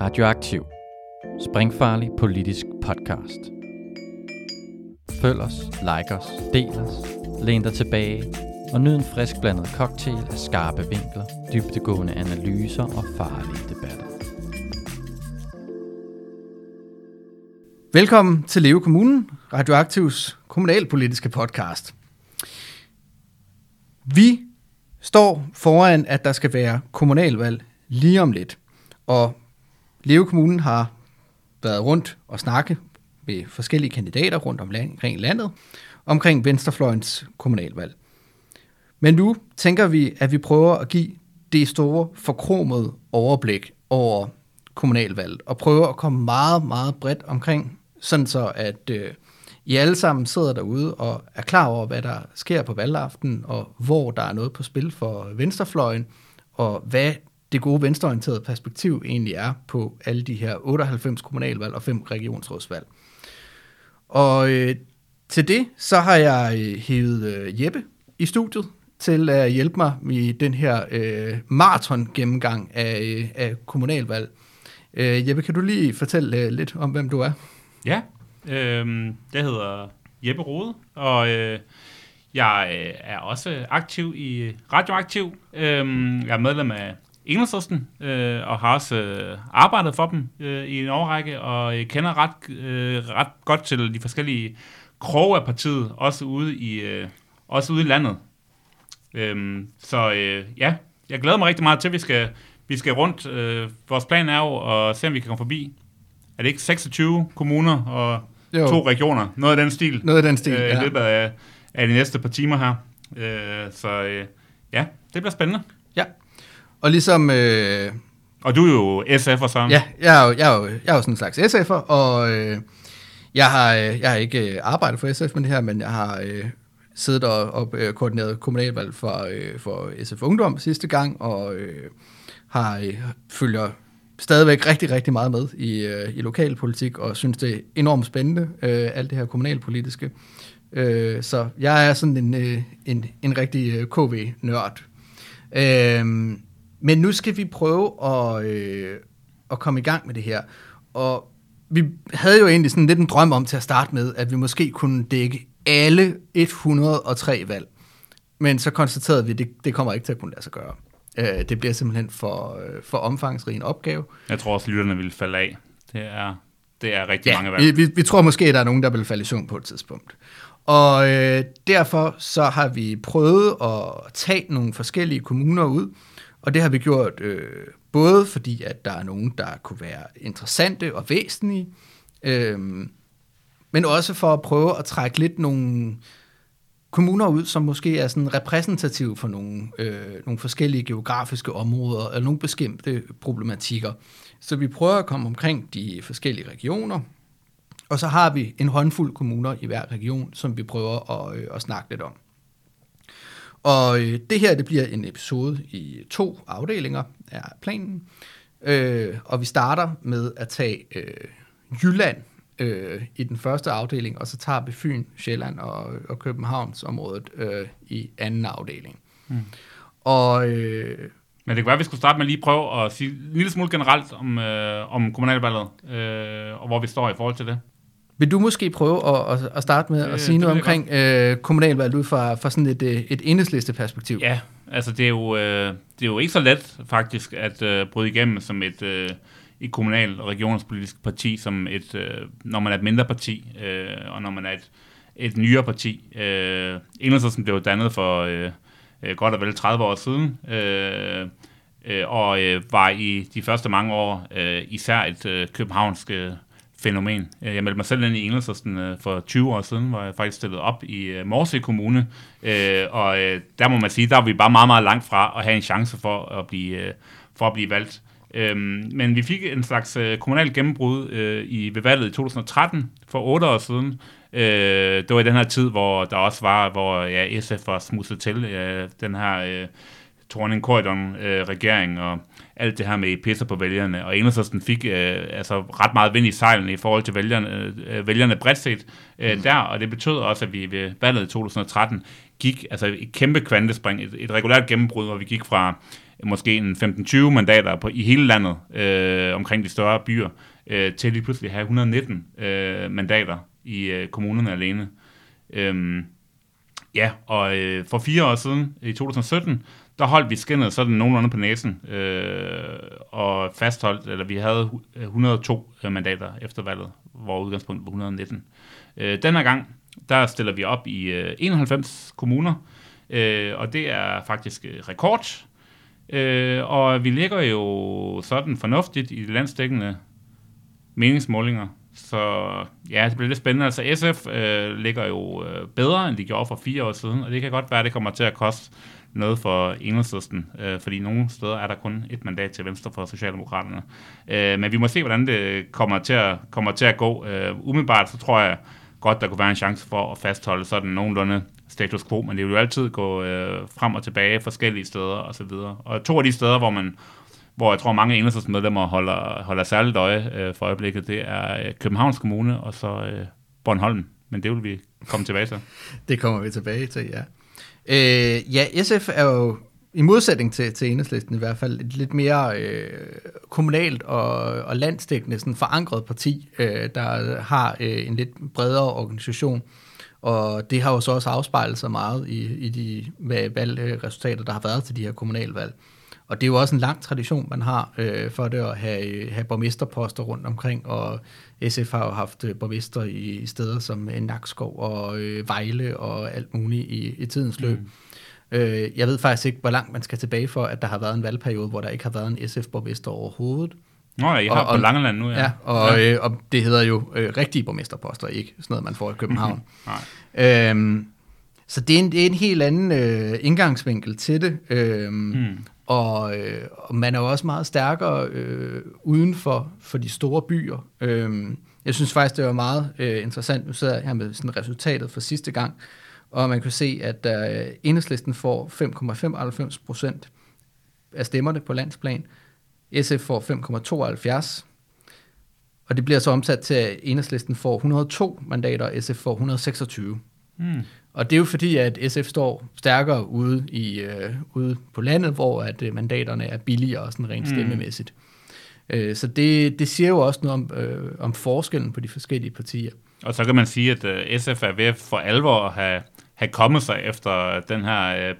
Radioaktiv. Springfarlig politisk podcast. Følg os, like os, del os, læn dig tilbage og nyd en frisk blandet cocktail af skarpe vinkler, dybtegående analyser og farlige debatter. Velkommen til Leve Kommunen, Radioaktivs kommunalpolitiske podcast. Vi står foran, at der skal være kommunalvalg lige om lidt. Og Leve Kommunen har været rundt og snakke med forskellige kandidater rundt omkring landet omkring Venstrefløjens kommunalvalg. Men nu tænker vi, at vi prøver at give det store forkromede overblik over kommunalvalget, og prøver at komme meget, meget bredt omkring, sådan så at øh, I alle sammen sidder derude og er klar over, hvad der sker på valgaften, og hvor der er noget på spil for venstrefløjen, og hvad det gode venstreorienterede perspektiv egentlig er på alle de her 98 kommunalvalg og 5 regionsrådsvalg. Og øh, til det, så har jeg øh, hævet øh, Jeppe i studiet til at hjælpe mig i den her øh, maraton gennemgang af, øh, af kommunalvalg. Øh, Jeppe, kan du lige fortælle øh, lidt om, hvem du er? Ja, øh, jeg hedder Jeppe Rode, og øh, jeg øh, er også aktiv i øh, Radioaktiv. Øh, jeg er medlem af Enhedslisten, øh, og har også øh, arbejdet for dem øh, i en årrække, og jeg kender ret, øh, ret godt til de forskellige kroge af partiet, også ude i, øh, også ude i landet. Øhm, så øh, ja, jeg glæder mig rigtig meget til, at vi skal, vi skal rundt. Øh, vores plan er jo at se, om vi kan komme forbi. Er det ikke 26 kommuner og jo. to regioner? Noget af den stil. Noget af den stil, øh, ja. I løbet af, af de næste par timer her. Øh, så øh, ja, det bliver spændende. Og ligesom... Øh, og du er jo SF'er, så. Ja, jeg er jo, jeg er jo, jeg er jo sådan en slags SF'er, og øh, jeg, har, øh, jeg har ikke øh, arbejdet for SF med det her, men jeg har øh, siddet og, og øh, koordineret kommunalvalg for, øh, for SF Ungdom sidste gang, og øh, har øh, følger stadigvæk rigtig, rigtig meget med i, øh, i lokalpolitik, og synes, det er enormt spændende, øh, alt det her kommunalpolitiske. Øh, så jeg er sådan en, øh, en, en rigtig øh, KV-nørd. Øh, men nu skal vi prøve at, øh, at komme i gang med det her. Og vi havde jo egentlig sådan lidt en drøm om til at starte med, at vi måske kunne dække alle 103 valg. Men så konstaterede vi, at det, det kommer ikke til at kunne lade sig gøre. Øh, det bliver simpelthen for, øh, for omfangsrig en opgave. Jeg tror også, at lytterne vil falde af. Det er, det er rigtig ja, mange valg. Vi, vi, vi tror måske, at der er nogen, der vil falde i søvn på et tidspunkt. Og øh, derfor så har vi prøvet at tage nogle forskellige kommuner ud, og det har vi gjort øh, både fordi, at der er nogen, der kunne være interessante og væsentlige, øh, men også for at prøve at trække lidt nogle kommuner ud, som måske er sådan repræsentative for nogle, øh, nogle forskellige geografiske områder eller nogle bestemte problematikker. Så vi prøver at komme omkring de forskellige regioner, og så har vi en håndfuld kommuner i hver region, som vi prøver at, øh, at snakke lidt om. Og øh, det her det bliver en episode i to afdelinger af planen. Øh, og vi starter med at tage øh, Jylland øh, i den første afdeling, og så tager vi Fyn, Sjælland og, og Københavns området øh, i anden afdeling. Mm. Og, øh, Men det kan være, at vi skulle starte med at lige prøve at sige en lille smule generelt om, øh, om kommunalvalget, øh, og hvor vi står i forhold til det. Vil du måske prøve at, at starte med Øh, at sige det noget omkring øh, kommunalvalget ud fra, fra sådan et, øh, et enhedsliste perspektiv? Ja, altså det er jo, øh, det er jo ikke så let faktisk at øh, bryde igennem som et, øh, et kommunal- og regionspolitisk parti, som et, øh, når man er et mindre parti, øh, og når man er et, et nyere parti. Øh, Enhedslisten blev dannet for øh, øh, godt og vel 30 år siden, øh, øh, og øh, var i de første mange år øh, især et øh, københavnsk øh, fænomen. Øh, jeg meldte mig selv ind i Enhedslisten øh, for 20 år siden, hvor jeg faktisk stillede op i Morse Morsø Kommune, og der må man sige, der var vi bare meget, meget langt fra at have en chance for at blive, for at blive valgt. Øhm, men vi fik en slags kommunal gennembrud i ved valget i 2013, for 8 år siden. Det var i den her tid, hvor der også var, hvor ja, SF var smusset til den her øh, Thorning Corridon øh, regering og alt det her med pisser på vælgerne, og Enhedslisten fik øh, altså ret meget vind i sejlene i forhold til vælgerne, øh, vælgerne bredt set øh, mm. der, og det betød også, at vi ved valget i 2013 gik altså et kæmpe kvantespring, et, et regulært gennembrud, hvor vi gik fra måske en 15-20 mandater på, i hele landet øh, omkring de større byer, øh, til lige pludselig at have 119 øh, mandater i øh, kommunerne alene. Øhm, ja, og øh, for fire år siden, i 2017, der holdt vi skinnet sådan nogenlunde på næsen, øh, og fastholdt, eller vi havde 102 øh, mandater efter valget, hvor udgangspunktet var 119. Øh, denne gang, der stiller vi op i øh, 91 kommuner, øh, og det er faktisk øh, rekord. Øh, og vi ligger jo sådan fornuftigt i de landstækkende meningsmålinger. Så ja, det bliver lidt spændende. Altså SF øh, ligger jo øh, bedre, end de gjorde for fire år siden, og det kan godt være, at det kommer til at koste noget for enhedslisten, øh, fordi nogle steder er der kun et mandat til venstre for Socialdemokraterne. Øh, men vi må se, hvordan det kommer til at, kommer til at gå. Øh, umiddelbart så tror jeg godt, der kunne være en chance for at fastholde sådan nogenlunde status quo, men det vil jo altid gå øh, frem og tilbage forskellige steder og så videre. Og to af de steder, hvor man hvor jeg tror mange enhedsmedlemmer holder, holder særligt øje øh, for øjeblikket, det er øh, Københavns Kommune og så øh, Bornholm. Men det vil vi komme tilbage til. det kommer vi tilbage til, ja. Øh, ja, SF er jo i modsætning til, til enhedslisten i hvert fald et lidt mere øh, kommunalt og, og landstækkende sådan forankret parti, øh, der har øh, en lidt bredere organisation. Og det har jo så også afspejlet sig meget i, i de valgresultater, der har været til de her kommunalvalg. Og det er jo også en lang tradition, man har øh, for det at have, have borgmesterposter rundt omkring, og SF har jo haft øh, borgmester i, i steder som Nakskov og øh, Vejle og alt muligt i, i tidens løb. Mm. Øh, jeg ved faktisk ikke, hvor langt man skal tilbage for, at der har været en valgperiode, hvor der ikke har været en SF-borgmester overhovedet. Nå, ja, I har og, på Langeland nu, ja. Ja, og, ja. Øh, og det hedder jo øh, rigtige borgmesterposter, ikke sådan noget, man får i København. Nej. Øhm, så det er, en, det er en helt anden øh, indgangsvinkel til det. Øhm, mm. Og, øh, og man er jo også meget stærkere øh, uden for, for de store byer. Øh, jeg synes faktisk, det var meget øh, interessant. Nu sidder jeg her med sådan resultatet for sidste gang, og man kan se, at øh, enhedslisten får 5,95 procent af stemmerne på landsplan. SF får 5,72, og det bliver så omsat til, at enhedslisten får 102 mandater, og SF får 126. Mm. Og det er jo fordi, at SF står stærkere ude, i, øh, ude på landet, hvor at øh, mandaterne er billigere sådan rent mm. stemmemæssigt. Øh, så det, det siger jo også noget om, øh, om forskellen på de forskellige partier. Og så kan man sige, at øh, SF er ved for alvor at have, have kommet sig efter den her øh,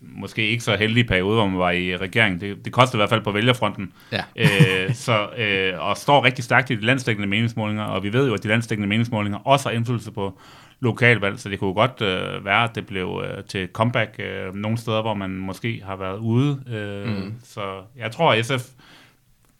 måske ikke så heldige periode, hvor man var i regering. Det, det kostede i hvert fald på vælgerfronten. Ja. øh, så, øh, og står rigtig stærkt i de landstækkende meningsmålinger, og vi ved jo, at de landstækkende meningsmålinger også har indflydelse på lokalvalg, så det kunne godt øh, være, at det blev øh, til comeback øh, nogle steder, hvor man måske har været ude. Øh, mm. Så jeg tror, at SF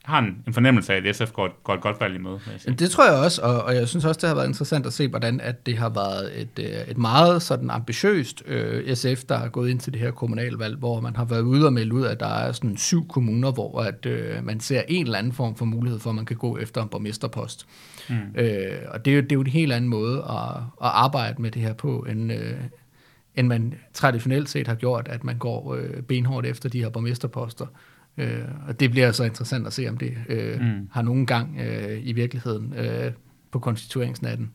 har en, en fornemmelse af, at SF går, går et godt valg imod. Det tror jeg også, og, og jeg synes også, det har været interessant at se, hvordan at det har været et, øh, et meget sådan ambitiøst øh, SF, der har gået ind til det her kommunalvalg, hvor man har været ude og melde ud, at der er sådan syv kommuner, hvor at, øh, man ser en eller anden form for mulighed for, at man kan gå efter en borgmesterpost. Mm. Øh, og det er, jo, det er jo en helt anden måde at, at arbejde med det her på, end, øh, end man traditionelt set har gjort, at man går øh, benhårdt efter de her borgmesterposter. Øh, og det bliver så interessant at se, om det øh, mm. har nogen gang øh, i virkeligheden øh, på konstitueringsnatten.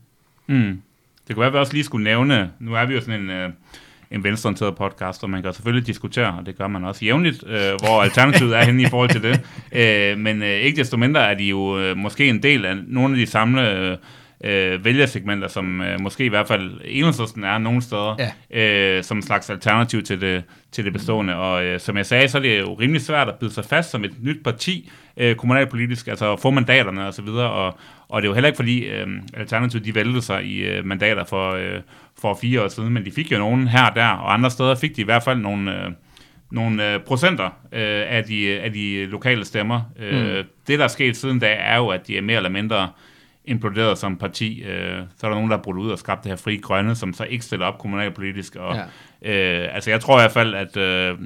Mm. Det kunne være, at vi også lige skulle nævne, nu er vi jo sådan en, øh, en venstreorienteret podcast, og man kan selvfølgelig diskutere, og det gør man også jævnligt, øh, hvor alternativet er henne i forhold til det. Øh, men øh, ikke desto mindre er de jo øh, måske en del af nogle af de samlede øh, øh, vælgersegmenter, som øh, måske i hvert fald enhedslisten er nogle steder, ja. øh, som en slags alternativ til det, til det bestående. Og øh, som jeg sagde, så er det jo rimelig svært at byde sig fast som et nyt parti, øh, kommunalpolitisk, altså at få mandaterne og så videre, og, og det er jo heller ikke fordi øh, Alternativet de væltede sig i øh, mandater for, øh, for fire år siden, men de fik jo nogen her og der, og andre steder fik de i hvert fald nogle... Øh, nogle øh, procenter øh, af, de, af de lokale stemmer. Øh, mm. Øh, det, der er sket siden da, er jo, at de er mere eller mindre imploderet som parti. Øh, så er der nogen, der er brudt ud og skabt det her fri grønne, som så ikke stiller op kommunalpolitisk. Og, ja. øh, altså jeg tror i hvert fald, at øh,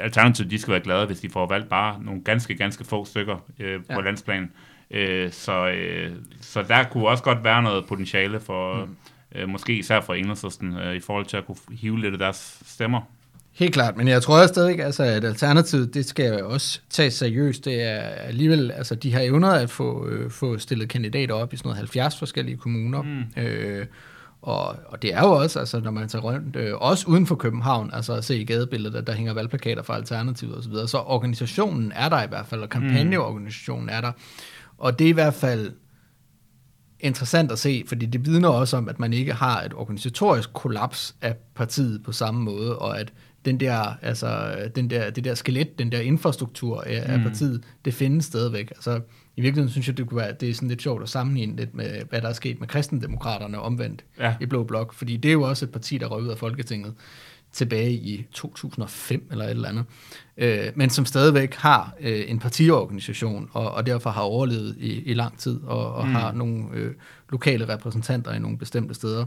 Alternativet de skal være glade, hvis de får valgt bare nogle ganske, ganske få stykker øh, på ja. landsplan. Øh, så, øh, så der kunne også godt være noget potentiale for, mm. øh, måske især for enhedslisten, øh, i forhold til at kunne hive lidt af deres stemmer. Helt klart, men jeg tror stadig, altså, at alternativet, det skal også tages seriøst. Det er alligevel, altså de har evner at få, øh, få stillet kandidater op i sådan noget 70 forskellige kommuner. Mm. Øh, Og, og det er jo også, altså, når man tager rundt, øh, også uden for København, altså at se i gadebilledet, at der hænger valgplakater for Alternativet osv., så, videre. så organisationen er der i hvert fald, og kampagneorganisationen er der. Og det er i hvert fald interessant at se, fordi det vidner også om, at man ikke har et organisatorisk kollaps af partiet på samme måde, og at den der, altså, den der, det der skelet, den der infrastruktur af, mm. af partiet, det findes stadigvæk. Altså, I virkeligheden synes jeg, det, kunne være, det er sådan lidt sjovt at sammenligne lidt med, hvad der er sket med kristendemokraterne omvendt Ja. i Blå Blok, fordi det er jo også et parti, der røg ud af Folketinget tilbage i 2005 eller et eller andet, øh, men som stadigvæk har øh, en partiorganisation, og, og derfor har overlevet i, i lang tid, og, og mm. har nogle øh, lokale repræsentanter i nogle bestemte steder.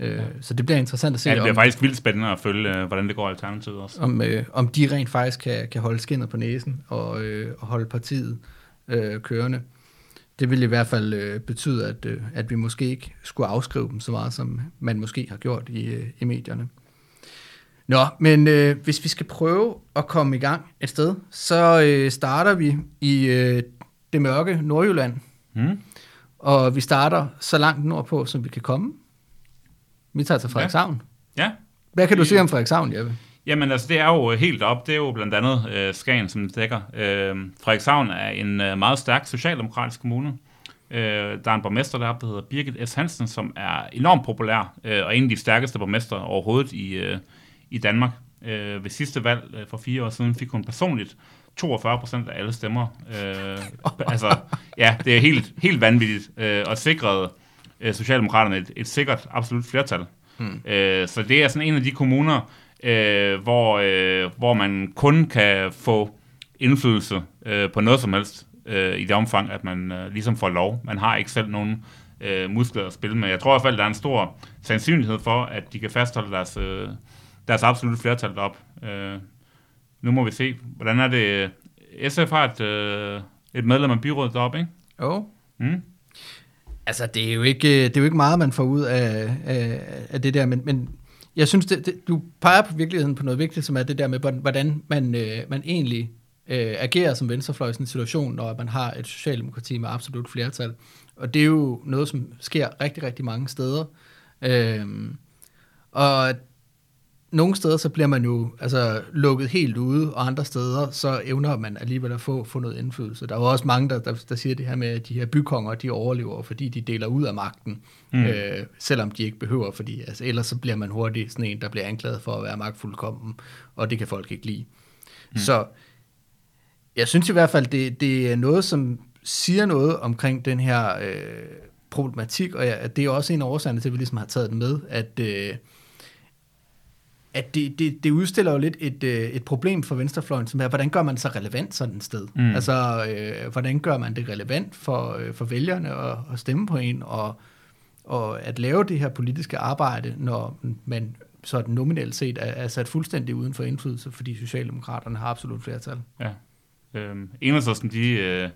Øh, ja. Så det bliver interessant at se, Ja, det bliver om, faktisk vildt spændende at følge, øh, hvordan det går Alternativet også. om, øh, om de rent faktisk kan, kan holde skinnet på næsen og, øh, og holde partiet øh, kørende. Det vil i hvert fald øh, betyde, at, øh, at vi måske ikke skulle afskrive dem så meget, som man måske har gjort i, øh, i medierne. Nå, men øh, hvis vi skal prøve at komme i gang et sted, så øh, starter vi i øh, det mørke Nordjylland, Mm. og vi starter så langt nordpå, som vi kan komme. Vi tager til Frederikshavn. Ja, Hvad kan du sige om Frederikshavn, Jeppe? Jamen altså, det er jo helt op. Det er jo blandt andet øh, Skagen, som det dækker. Øh, Frederikshavn er en øh, meget stærk socialdemokratisk kommune. Øh, der er en borgmester deroppe, der hedder Birgit S. Hansen, som er enormt populær, øh, og en af de stærkeste borgmester overhovedet i, øh, i Danmark. Øh, ved sidste valg øh, for fire år siden fik hun personligt 42 procent af alle stemmer. Øh, altså, ja, det er helt, helt vanvittigt, øh, og sikrede øh, Socialdemokraterne et, et sikkert absolut flertal. Hmm. Øh, så det er sådan en af de kommuner, øh, hvor, øh, hvor man kun kan få indflydelse øh, på noget som helst øh, i det omfang, at man øh, ligesom får lov. Man har ikke selv nogen øh, muskler at spille med. Jeg tror i hvert fald, der er en stor sandsynlighed for, at de kan fastholde deres, øh, deres absolutte flertal op. Øh, nu må vi se, hvordan er det... SF har et, øh, et medlem af byrådet deroppe, ikke? Jo. Oh. Mm. Altså, det er, jo ikke, øh, det er jo ikke meget, man får ud af, af, af det der, men, men jeg synes, det, det, du peger på virkeligheden på noget vigtigt, som er det der med, hvordan man, øh, man egentlig øh, agerer som venstrefløj i sådan en situation, når man har et socialdemokrati med absolut flertal. Og det er jo noget, som sker rigtig, rigtig mange steder. Øh, og nogle steder, så bliver man jo altså, lukket helt ude, og andre steder, så evner man alligevel at få, få noget indflydelse. Der er jo også mange, der, der, der siger det her med, at de her bykonger, de overlever, fordi de deler ud af magten, mm. øh, selvom de ikke behøver, fordi altså, ellers så bliver man hurtigt sådan en, der bliver anklaget for at være magtfuldkommen, og det kan folk ikke lide. Mm. Så jeg synes i hvert fald, det, det er noget, som siger noget omkring den her øh, problematik, og ja, det er også en af årsagerne til, at vi ligesom har taget den med, at, øh, at det, det, det udstiller jo lidt et, øh, et problem for venstrefløjen, som er, hvordan gør man så relevant sådan et sted? Mm. Altså, øh, hvordan gør man det relevant for, øh, for vælgerne at, at stemme på en, og, og at lave det her politiske arbejde, når man sådan nominelt set er, er sat fuldstændig uden for indflydelse, fordi Socialdemokraterne har absolut flertal. Ja. Øhm, Enhedslisten, de, øh,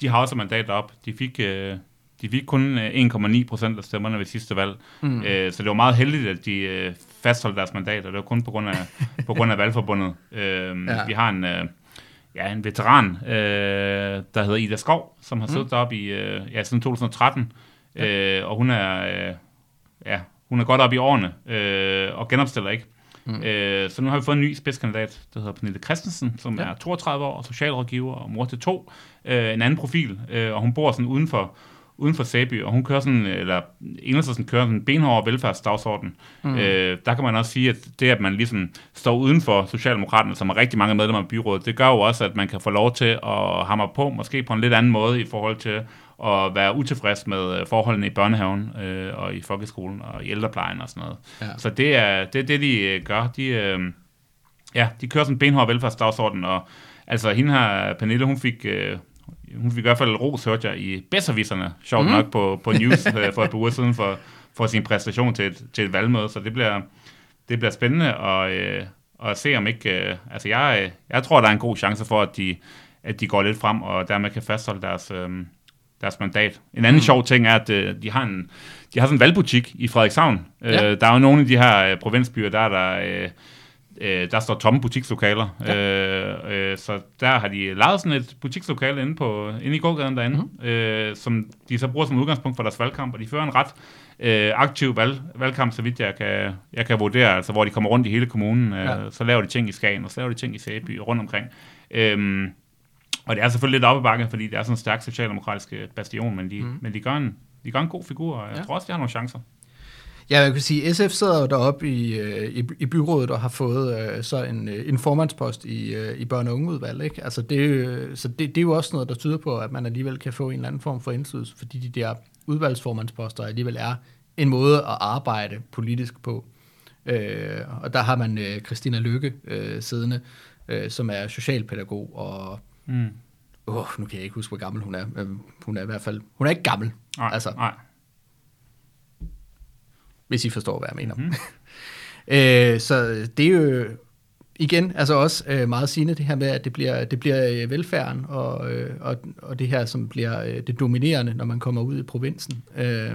de har også mandat op. De fik, øh, de fik kun øh, 1,9 procent af stemmerne ved sidste valg. Mm. Øh, så det var meget heldigt, at de øh, fastholdt deres mandat, og det var kun på grund af, på grund af valgforbundet. Øh, ja. Vi har en, øh, ja, en veteran, øh, der hedder Ida Skov, som har siddet mm. deroppe i, øh, ja, siden 2013. Ja. Øh, og hun er, øh, ja, hun er godt op i årene, øh, og genopstiller ikke. Mm. Øh, så nu har vi fået en ny spidskandidat, der hedder Pernille Christensen, som ja. er 32 år, socialrådgiver og mor til to. Øh, en anden profil, øh, og hun bor sådan uden for, uden for Sæby, og hun kører sådan, eller Enhedslisten kører sådan en benhård velfærdsdagsorden. Mm. Øh, der kan man også sige, at det, at man ligesom står uden for Socialdemokraterne, som har rigtig mange medlemmer af byrådet, det gør jo også, at man kan få lov til at hamre på, måske på en lidt anden måde i forhold til at være utilfreds med forholdene i børnehaven øh, og i folkeskolen og i ældreplejen og sådan noget. Ja. Så det er det, er det de øh, gør. De, øh, ja, de kører sådan en benhård velfærdsdagsorden, og altså hende her, Pernille, hun fik, øh, hun fik i hvert fald ros, hørte jeg, i bedserviserne, sjovt mm. nok på, på news øh, for et par uger siden, for, for sin præstation til et, til et valgmøde, så det bliver, det bliver spændende at, øh, at se om ikke, øh, altså jeg, jeg tror, der er en god chance for, at de, at de går lidt frem, og dermed kan fastholde deres, øh, deres mandat. En anden mm. sjov ting er, at øh, de har en de har sådan en valgbutik i Frederikshavn. Ja. Øh, der er jo nogle af de her øh, provinsbyer, der er der, øh, øh, der står tomme butikslokale. Ja. Øh, øh, så der har de lavet sådan et butikslokale inde, på, inde i gågaden derinde, mm. øh, som de så bruger som udgangspunkt for deres valgkamp, og de fører en ret øh, aktiv valg, valgkamp, så vidt jeg kan, jeg kan vurdere, altså hvor de kommer rundt i hele kommunen, øh, Ja. så laver de ting i Skagen, og så laver de ting i Sæby og rundt omkring. Øhm, og det er selvfølgelig lidt op ad bakke, fordi det er sådan en stærk socialdemokratisk øh, bastion, men de, mm. men de gør en, de gør en god figur, og jeg Ja. tror også, de har nogle chancer. Ja, jeg kan sige, SF sidder jo deroppe i, øh, i, i byrådet og har fået øh, så en, øh, en formandspost i, øh, i børne- og ungeudvalg. Ikke? Altså det, jo- så det, det er jo også noget, der tyder på, at man alligevel kan få en eller anden form for indflydelse, fordi de der udvalgsformandsposter alligevel er en måde at arbejde politisk på. Øh, og der har man øh, Christina Lykke øh, siddende, øh, som er socialpædagog, og Mm. åh, nu kan jeg ikke huske, hvor gammel hun er. men Hun er i hvert fald, hun er ikke gammel, Nej, altså. nej. Hvis I forstår, hvad jeg mener. Mhm. Øh, så det er jo igen altså også øh, meget sigende det her med, at det bliver, det bliver øh, velfærden og, øh, og, og det her, som bliver øh, det dominerende, når man kommer ud i provinsen. Øh, Ja,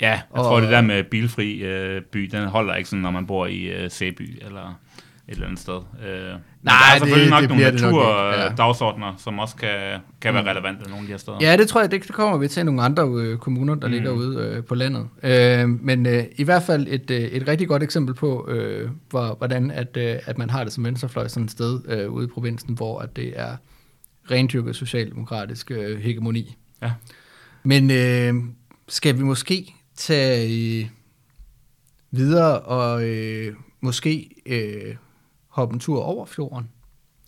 jeg Og- tror, det der med bilfri øh, by, den holder ikke sådan, når man bor i øh, Sæby eller et eller andet sted. Øh, Nej, der er selvfølgelig det- nok det nogle ikke, ja. naturdagsordner, som også kan, kan være relevante nogle af de her steder. Ja, det tror jeg, det, det kommer vi til nogle andre øh, kommuner, der mm. ligger ude øh, på landet. Øh, men øh, i hvert fald et, øh, et rigtig godt eksempel på, øh, hvor, hvordan at, øh, at man har det som venstrefløj sådan et sted øh, ude i provinsen, hvor at det er rendyrket socialdemokratisk øh, hegemoni. Ja. Men øh, skal vi måske tage øh, videre og øh, måske øh, hoppe en tur over fjorden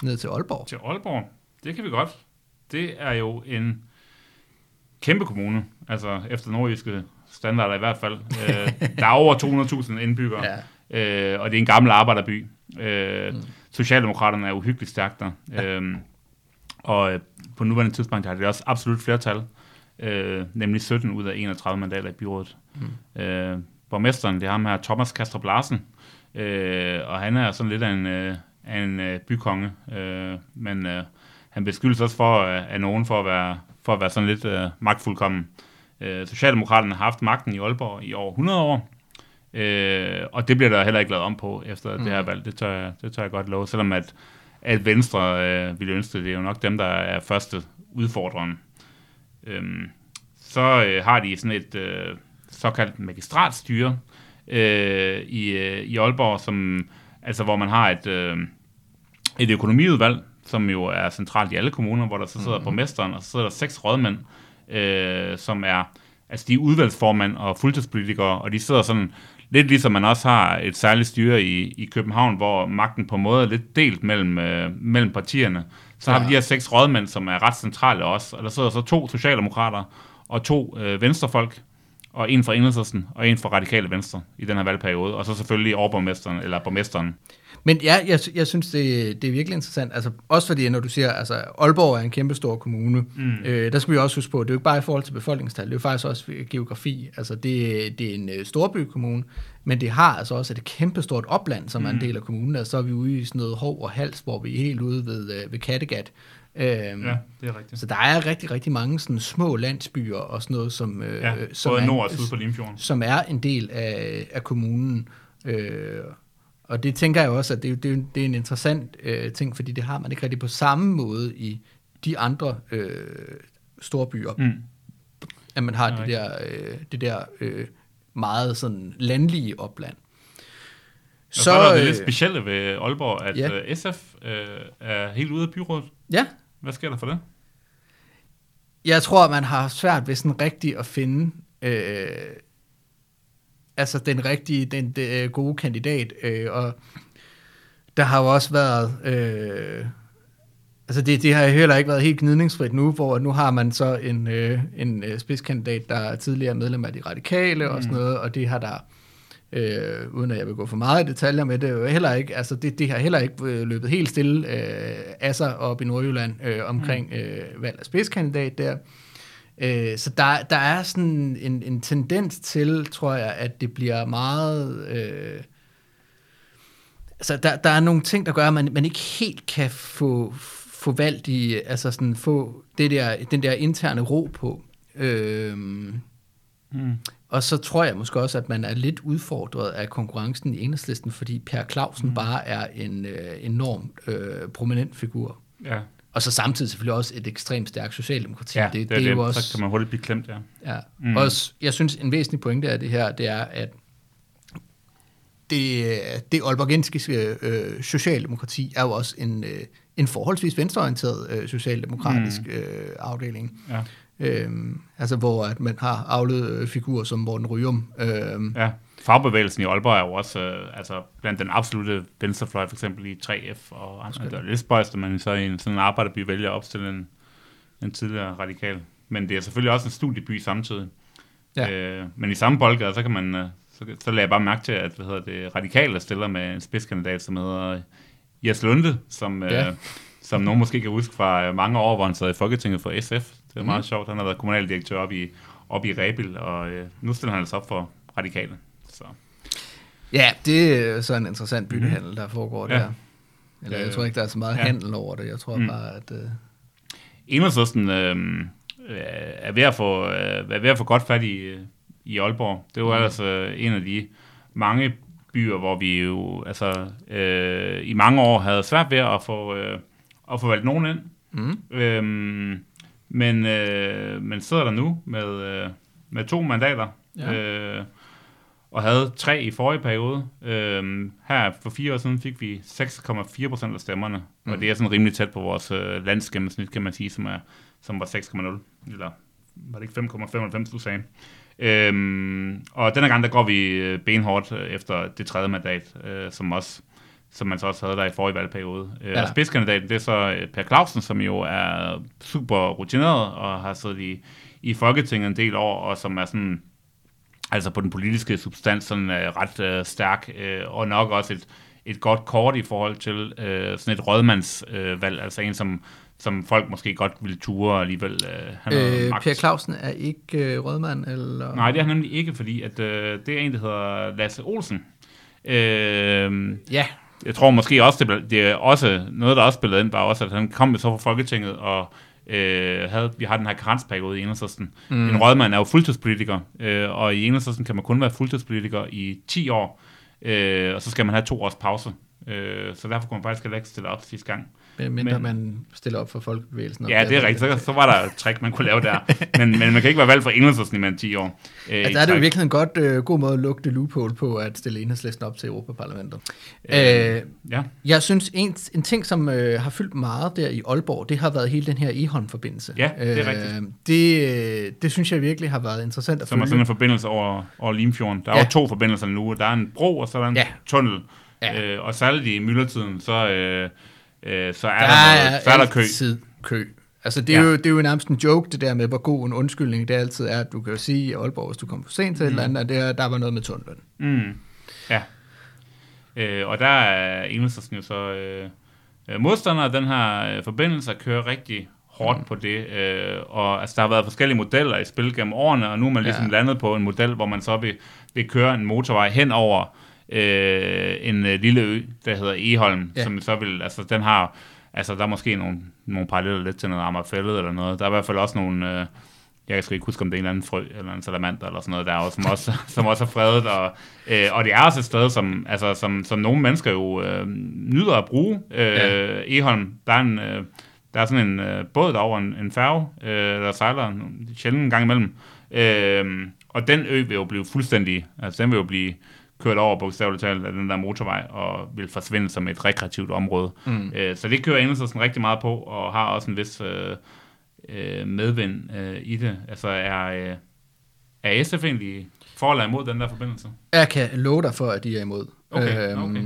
ned til Aalborg? Til Aalborg, det kan vi godt. Det er jo en kæmpe kommune, altså efter nordjyske standarder i hvert fald. Øh, der er over 200.000 indbyggere, Ja. øh, og det er en gammel arbejderby. Øh, mm. Socialdemokraterne er uhyggeligt stærkt der. Ja. Øh, og på nuværende tidspunkt har det også absolut flertal, øh, nemlig 17 ud af 31 mandater i byrådet. Mm. Øh, borgmesteren, det er ham her, Thomas Kastrup Larsen, øh, og han er sådan lidt af en, øh, af en øh, bykonge, øh, men øh, han beskyldes også for, øh, af nogen for at være, for at være sådan lidt øh, magtfuldkommen. Øh, Socialdemokraterne har haft magten i Aalborg i over 100 år, øh, og det bliver der heller ikke lavet om på efter mm. det her valg. Det tør, jeg, det tør jeg godt love, selvom at, at Venstre øh, ville ønske det. Det er jo nok dem, der er første udfordreren. Øhm, så øh, har de sådan et øh, såkaldt magistratstyre øh, i, øh, i Aalborg, som, altså, hvor man har et, øh, et økonomiudvalg, som jo er centralt i alle kommuner, hvor der så sidder mm-hmm. borgmesteren, og så sidder der seks rådmænd, øh, som er, altså de er udvalgsformand og fuldtidspolitikere, og de sidder sådan, lidt ligesom man også har et særligt styre i, i København, hvor magten på en måde er lidt delt mellem, øh, mellem partierne. Så har Ja. vi de her seks rådmænd, som er ret centrale også, og der sidder så to socialdemokrater og to øh, venstrefolk, og en fra Enhedslisten og en fra Radikale Venstre i den her valgperiode, og så selvfølgelig overborgmesteren, eller borgmesteren. Men ja, jeg, jeg synes, det, det er virkelig interessant. Altså, også fordi, når du siger, altså Aalborg er en kæmpe stor kommune, mm. øh, der skal vi også huske på, det er jo ikke bare i forhold til befolkningstal, det er jo faktisk også geografi. Altså, det, det er en øh, storbykommune, men det har altså også et kæmpe stort opland, som mm. er en del af kommunen. Altså, så er vi ude i sådan noget hov og hals, hvor vi er helt ude ved, øh, ved Kattegat. Øhm, Ja, det er rigtigt. Så der er rigtig, rigtig mange sådan små landsbyer og sådan noget, som, øh, Ja, som, er, nord og syd for Limfjorden. som er en del af, af kommunen. Øh, og det tænker jeg også, at det, er det, det er en interessant øh, ting, fordi det har man ikke rigtig på samme måde i de andre øh, store byer, mm. At man har Det det er der, øh, det der øh, meget sådan landlige opland. Så, så er det øh, lidt specielle ved Aalborg, at ja. ja. SF øh, er helt ude af byrådet. Ja, Hvad sker der for det? Jeg tror, man har svært ved sådan rigtigt at finde øh, altså den rigtige, den, den øh, gode kandidat. Øh, og der har jo også været... Øh, altså det, det har heller ikke været helt gnidningsfrit nu, hvor nu har man så en, øh, en øh, spidskandidat, der er tidligere medlem af de radikale og sådan noget, og det har der... Øh, uden at jeg vil gå for meget i detaljer med det, heller ikke, altså det, det har heller ikke øh, løbet helt stille øh, af sig op i Nordjylland øh, omkring øh, valg af spidskandidat der. Øh, så der, der er sådan en, en tendens til, tror jeg, at det bliver meget... Øh, altså der, der er nogle ting, der gør, at man, man ikke helt kan få, få valgt i, altså sådan få det der, den der interne ro på. Øh, Mm. Og så tror jeg måske også, at man er lidt udfordret af konkurrencen i enhedslisten, fordi Per Clausen mm. bare er en øh, enormt øh, prominent figur. Ja. og så samtidig selvfølgelig også et ekstremt stærkt socialdemokrati. Ja, det, det, det, det er jo også, så kan man hurtigt blive klemt, ja. Ja. Mm. Også, jeg synes, en væsentlig pointe af det her, det er, at det, det olbergensiske øh, socialdemokrati er jo også en, øh, en forholdsvis venstreorienteret øh, socialdemokratisk mm. øh, afdeling. Ja. Øhm, altså hvor at man har afledt øh, figurer som Morten Ryum. Øhm, ja, fagbevægelsen i Aalborg er jo også øh, altså blandt den absolute venstrefløj, for eksempel i 3F og andre. Det er lidt spøjst, at man så i en sådan arbejderby vælger at opstille en, en tidligere radikal. Men det er selvfølgelig også en studieby samtidig. Ja. Øh, men i samme boldgade, så kan man... Øh, så, så lader jeg bare mærke til, at hvad hedder det, radikale stiller med en spidskandidat, som hedder Jes Lunde, som, ja. øh, som nogen måske kan huske fra mange år, hvor han sad i Folketinget for SF. Det er meget mm. sjovt. Han har været kommunaldirektør op i, op i Rebil, og øh, nu stiller han altså op for radikale. Så. Ja, det er så en interessant byttehandel, mm. der foregår ja. der. Eller jeg tror ikke, der er så meget ja. handel over det. Jeg tror mm. bare, at... Øh... Enhedslisten øh, er, ved at få, øh, er ved at få godt fat i, i Aalborg. Det var mm. altså en af de mange byer, hvor vi jo altså, øh, i mange år havde svært ved at få, øh, at få valgt nogen ind. Mm. Øhm, men, øh, men sidder der nu med, øh, med to mandater, ja. øh, og havde tre i forrige periode. Øh, her for fire år siden fik vi 6,4 procent af stemmerne, mm. og det er sådan rimelig tæt på vores øh, landsgennemsnit, kan man sige, som, er, som var 6,0, eller var det ikke 5,95, du sagde. Øhm, og denne gang, der går vi øh, benhårdt øh, efter det tredje mandat, øh, som også som man så også havde der i forrige valgperiode. Øh, ja. Og spidskandidaten, det er så Per Clausen, som jo er super rutineret og har siddet i, i Folketinget en del år, og som er sådan, altså på den politiske substans, sådan uh, ret uh, stærk, uh, og nok også et, et godt kort i forhold til uh, sådan et rådmandsvalg, uh, altså en, som som folk måske godt ville ture alligevel have øh, Per Clausen er ikke uh, rådmand? Eller? Nej, det er han nemlig ikke, fordi at, uh, det er en, der hedder Lasse Olsen. Uh, ja. Jeg tror måske også, det, det er også noget, der også spillede ind, var også, at han kom så fra Folketinget, og øh, havde, vi har den her karensperiode i Enhedslisten. Mm. En rådmand er jo fuldtidspolitiker, øh, og i Enhedslisten kan man kun være fuldtidspolitiker i 10 år, øh, og så skal man have to års pause. Øh, så derfor kunne man faktisk heller ikke stille op sidste gang. Men, men man stiller op for folkebevægelsen. Ja, det er rigtigt. Så, så var der et trick, man kunne lave der. men, men man kan ikke være valgt for enhedslisten i end 10 år. Øh, altså, der er det jo virkelig en godt, øh, god måde at lukke det loophole på, at stille enhedslisten op til Europaparlamentet. Øh, øh, ja. Jeg synes, en, en ting, som øh, har fyldt meget der i Aalborg, det har været hele den her Ehon-forbindelse. Ja, det er øh, rigtigt. Det, øh, det synes jeg virkelig har været interessant at Som er sådan en forbindelse over, over Limfjorden. Der er ja. jo to forbindelser nu. Der er en bro, og så er der en ja. tunnel. Ja. Øh, og særligt i myldretiden, så... Øh, øh, så er der, der, noget, så er der kø. kø. Altså, det er, ja. jo, det er jo nærmest en joke, det der med, hvor god en undskyldning det altid er, at du kan jo sige i Aalborg, hvis du kommer for sent til mm. et eller andet, at det, der var noget med tunnelen. Mm. Ja. Øh, og der er enhedslisten jo så øh, øh modstander af den her øh, forbindelse, og kører rigtig hårdt mm. på det. Øh, og altså, der har været forskellige modeller i spil gennem årene, og nu er man ligesom ja. landet på en model, hvor man så vil, vil køre en motorvej hen over øh, en øh, lille ø, der hedder Eholm, ja. som så vil, altså den har, altså der er måske nogle, nogle paralleller lidt til noget Amagerfællet eller noget. Der er i hvert fald også nogle, øh, jeg kan ikke huske, om det er en eller anden frø, eller en salamander, eller sådan noget der, som også, som også er fredet, og, øh, og det er også et sted, som, altså, som, som nogle mennesker jo øh, nyder at bruge. Øh, ja. Eholm, der er en, øh, der er sådan en øh, båd derover, en, en færge, øh, der sejler sjældent en gang imellem, øh, og den ø vil jo blive fuldstændig, altså den vil jo blive kørt over bogstaveligt talt af den der motorvej, og vil forsvinde som et rekreativt område. Mm. Øh, så det kører Enhedslisten rigtig meget på, og har også en vis øh, øh, medvind øh, i det. Altså er, øh, er SF egentlig for eller imod den der forbindelse? Jeg kan love dig for, at de er imod. Okay, øhm, okay.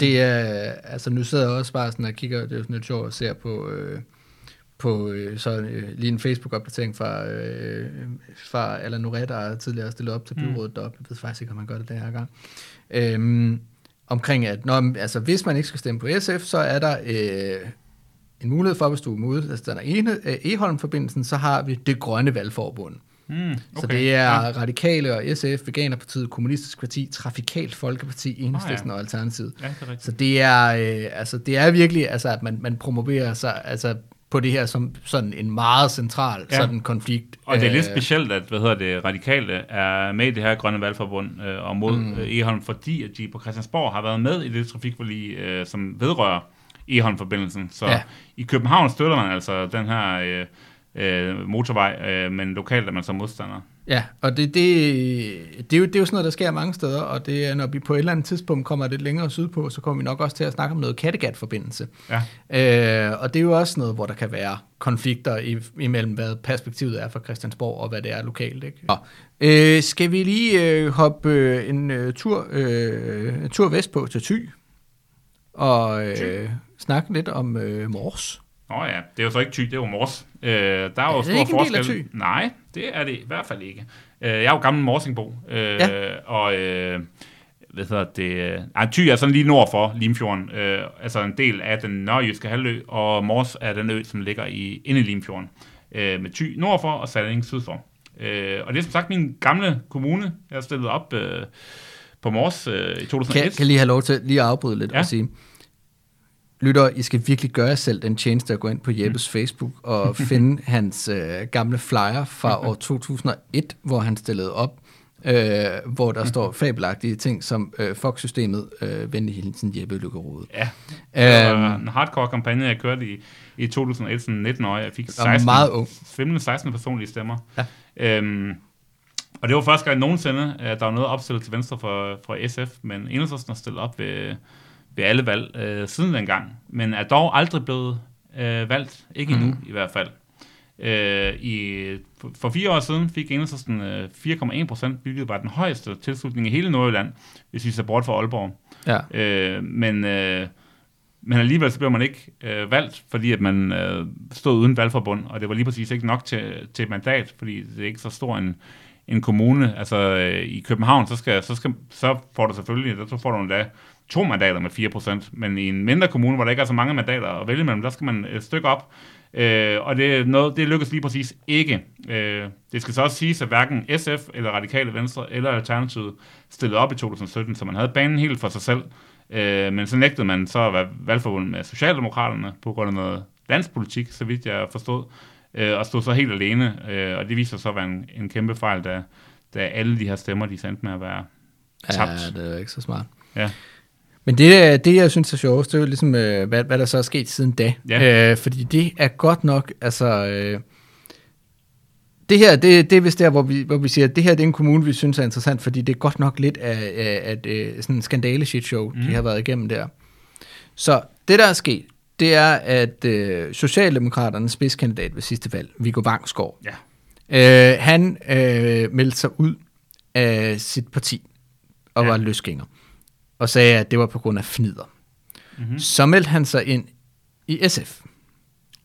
Det er, altså nu sidder jeg også bare sådan og kigger, det er jo sådan lidt sjovt at se på, øh, på øh, så øh, lige en Facebook-opdatering fra, øh, fra Alan Nuret, der tidligere stillet op til mm. byrådet mm. deroppe. Jeg ved faktisk ikke, om man gør det den her gang. Øhm, omkring, at når, altså, hvis man ikke skal stemme på SF, så er der øh, en mulighed for, hvis du er imod altså, den er øh, Eholm-forbindelsen, så har vi det grønne valgforbund. Mm, okay. Så det er ja. Radikale og SF, Veganerpartiet, Kommunistisk Parti, Trafikalt Folkeparti, Enhedslisten oh, ja. og Alternativet. Ja, det er så det er, øh, altså, det er virkelig, altså, at man, man promoverer sig, altså på det her som sådan en meget central ja. sådan konflikt. Og det er lidt øh, specielt, at hvad hedder det, radikale er med i det her grønne valgforbund øh, og mod mm. øh, Eholm, fordi at de på Christiansborg har været med i det trafikforlig, øh, som vedrører Eholm-forbindelsen. Så Ja. ja. i København støtter man altså den her øh, øh, motorvej, øh, men lokalt er man så modstander. Ja, og det, det, det, er jo, det er jo sådan noget, der sker mange steder, og det er, når vi på et eller andet tidspunkt kommer lidt længere sydpå, så kommer vi nok også til at snakke om noget Kattegat-forbindelse. Ja. Øh, og det er jo også noget, hvor der kan være konflikter i, imellem, hvad perspektivet er for Christiansborg, og hvad det er lokalt. Ikke? Nå. Øh, skal vi lige øh, hoppe øh, en øh, tur, øh, tur vestpå til Thy, og øh, snakke lidt om øh, Mors? Nå ja, det er jo så ikke Thy, det er jo Mors. Øh, der er jo det stor ikke en del af forskel. Thy? Nej, det er det i hvert fald ikke. Øh, jeg er jo gammel Morsingbo, øh, Ja. og øh, hvad hedder det? Nej, Thy er sådan lige nord for Limfjorden, øh, altså en del af den nørrejyske halvø, og Mors er den ø, som ligger i, inde i Limfjorden, øh, med Thy nord for og Salling syd for. Øh, og det er som sagt min gamle kommune, jeg har stillet op øh, på Mors øh, i 2001. Kan, kan lige have lov til lige at afbryde lidt. Ja. og sige, lytter, I skal virkelig gøre jer selv den tjeneste at gå ind på Jeppes Mm. Facebook og finde hans øh, gamle flyer fra år 2001, hvor han stillede op, øh, hvor der står fabelagtige ting som øh, Fox-systemet, øh, venlig hilsen Jeppe Lykkerode. Ja, det var Øhm, en hardcore kampagne, jeg kørte i, i 2001, som 19 år. Jeg fik var 16, meget ung. svimlende 16 personlige stemmer. Ja. Øhm, og det var første gang nogensinde, at der var noget opstillet til venstre for, for SF, men Enhedslisten har stillet op ved, ved alle valg øh, siden dengang, men er dog aldrig blevet øh, valgt, ikke endnu Mhm. i hvert fald. Øh, i, for, for fire år siden fik Enhedslisten øh, 4,1 procent, hvilket var den højeste tilslutning i hele Nordjylland, hvis vi ser bort fra Aalborg. Ja. Øh, men, øh, men alligevel så blev man ikke øh, valgt, fordi at man øh, stod uden valgforbund, og det var lige præcis ikke nok til, til et mandat, fordi det er ikke så stor en, en kommune. Altså øh, i København, så, skal, så, skal, så får du selvfølgelig, så får du endda to mandater med 4%, men i en mindre kommune, hvor der ikke er så mange mandater at vælge mellem, der skal man et stykke op, øh, og det, er noget, det lykkes lige præcis ikke. Øh, det skal så også siges, at hverken SF eller Radikale Venstre eller Alternativet stillede op i 2017, så man havde banen helt for sig selv. Øh, men så nægtede man så at være valgforbundet med Socialdemokraterne på grund af noget landspolitik, så vidt jeg forstod, øh, og stod så helt alene, øh, og det viser sig så at være en, en kæmpe fejl, da, da alle de her stemmer, de sendte med at være tabt. Ja, det er ikke så smart. Ja. Men det, det jeg synes er sjovest, det er jo ligesom, øh, hvad, hvad der så er sket siden da. Ja. Øh, fordi det er godt nok, altså... Øh, det her, det, det er vist der, hvor vi, hvor vi siger, at det her det er en kommune, vi synes er interessant, fordi det er godt nok lidt af, af, af, af sådan en skandale shit show, mm. de har været igennem der. Så det, der er sket, det er, at øh, Socialdemokraternes spidskandidat ved sidste valg, Viggo Vangsgaard, Ja. øh, han øh, meldte sig ud af sit parti og Ja. var løsgænger, og sagde, at det var på grund af fnider. Mm-hmm. Så meldte han sig ind i SF,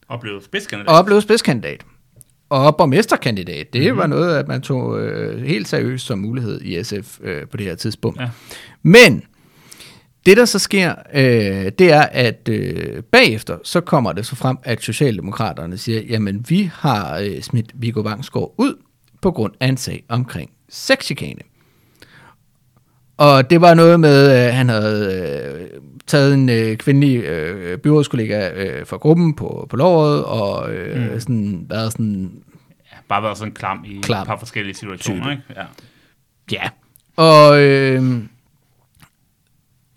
Og blev spidskandidat. og blev spidskandidat. Og borgmesterkandidat, det Mhm. mm-hmm. var noget, at man tog øh, helt seriøst som mulighed i SF øh, på det her tidspunkt. Ja. Men det, der så sker, øh, det er, at øh, bagefter, så kommer det så frem, at Socialdemokraterne siger, jamen vi har øh, smidt Viggo Vangsgaard ud på grund af en sag omkring sexchikane. Og det var noget med, at han havde øh, taget en øh, kvindelig øh, byrådskollega øh, fra gruppen på, på låret, og øh, mm. sådan, været sådan, Bare været sådan klam i Klam. et par forskellige situationer, Type. ikke? Ja. Ja. Og øh,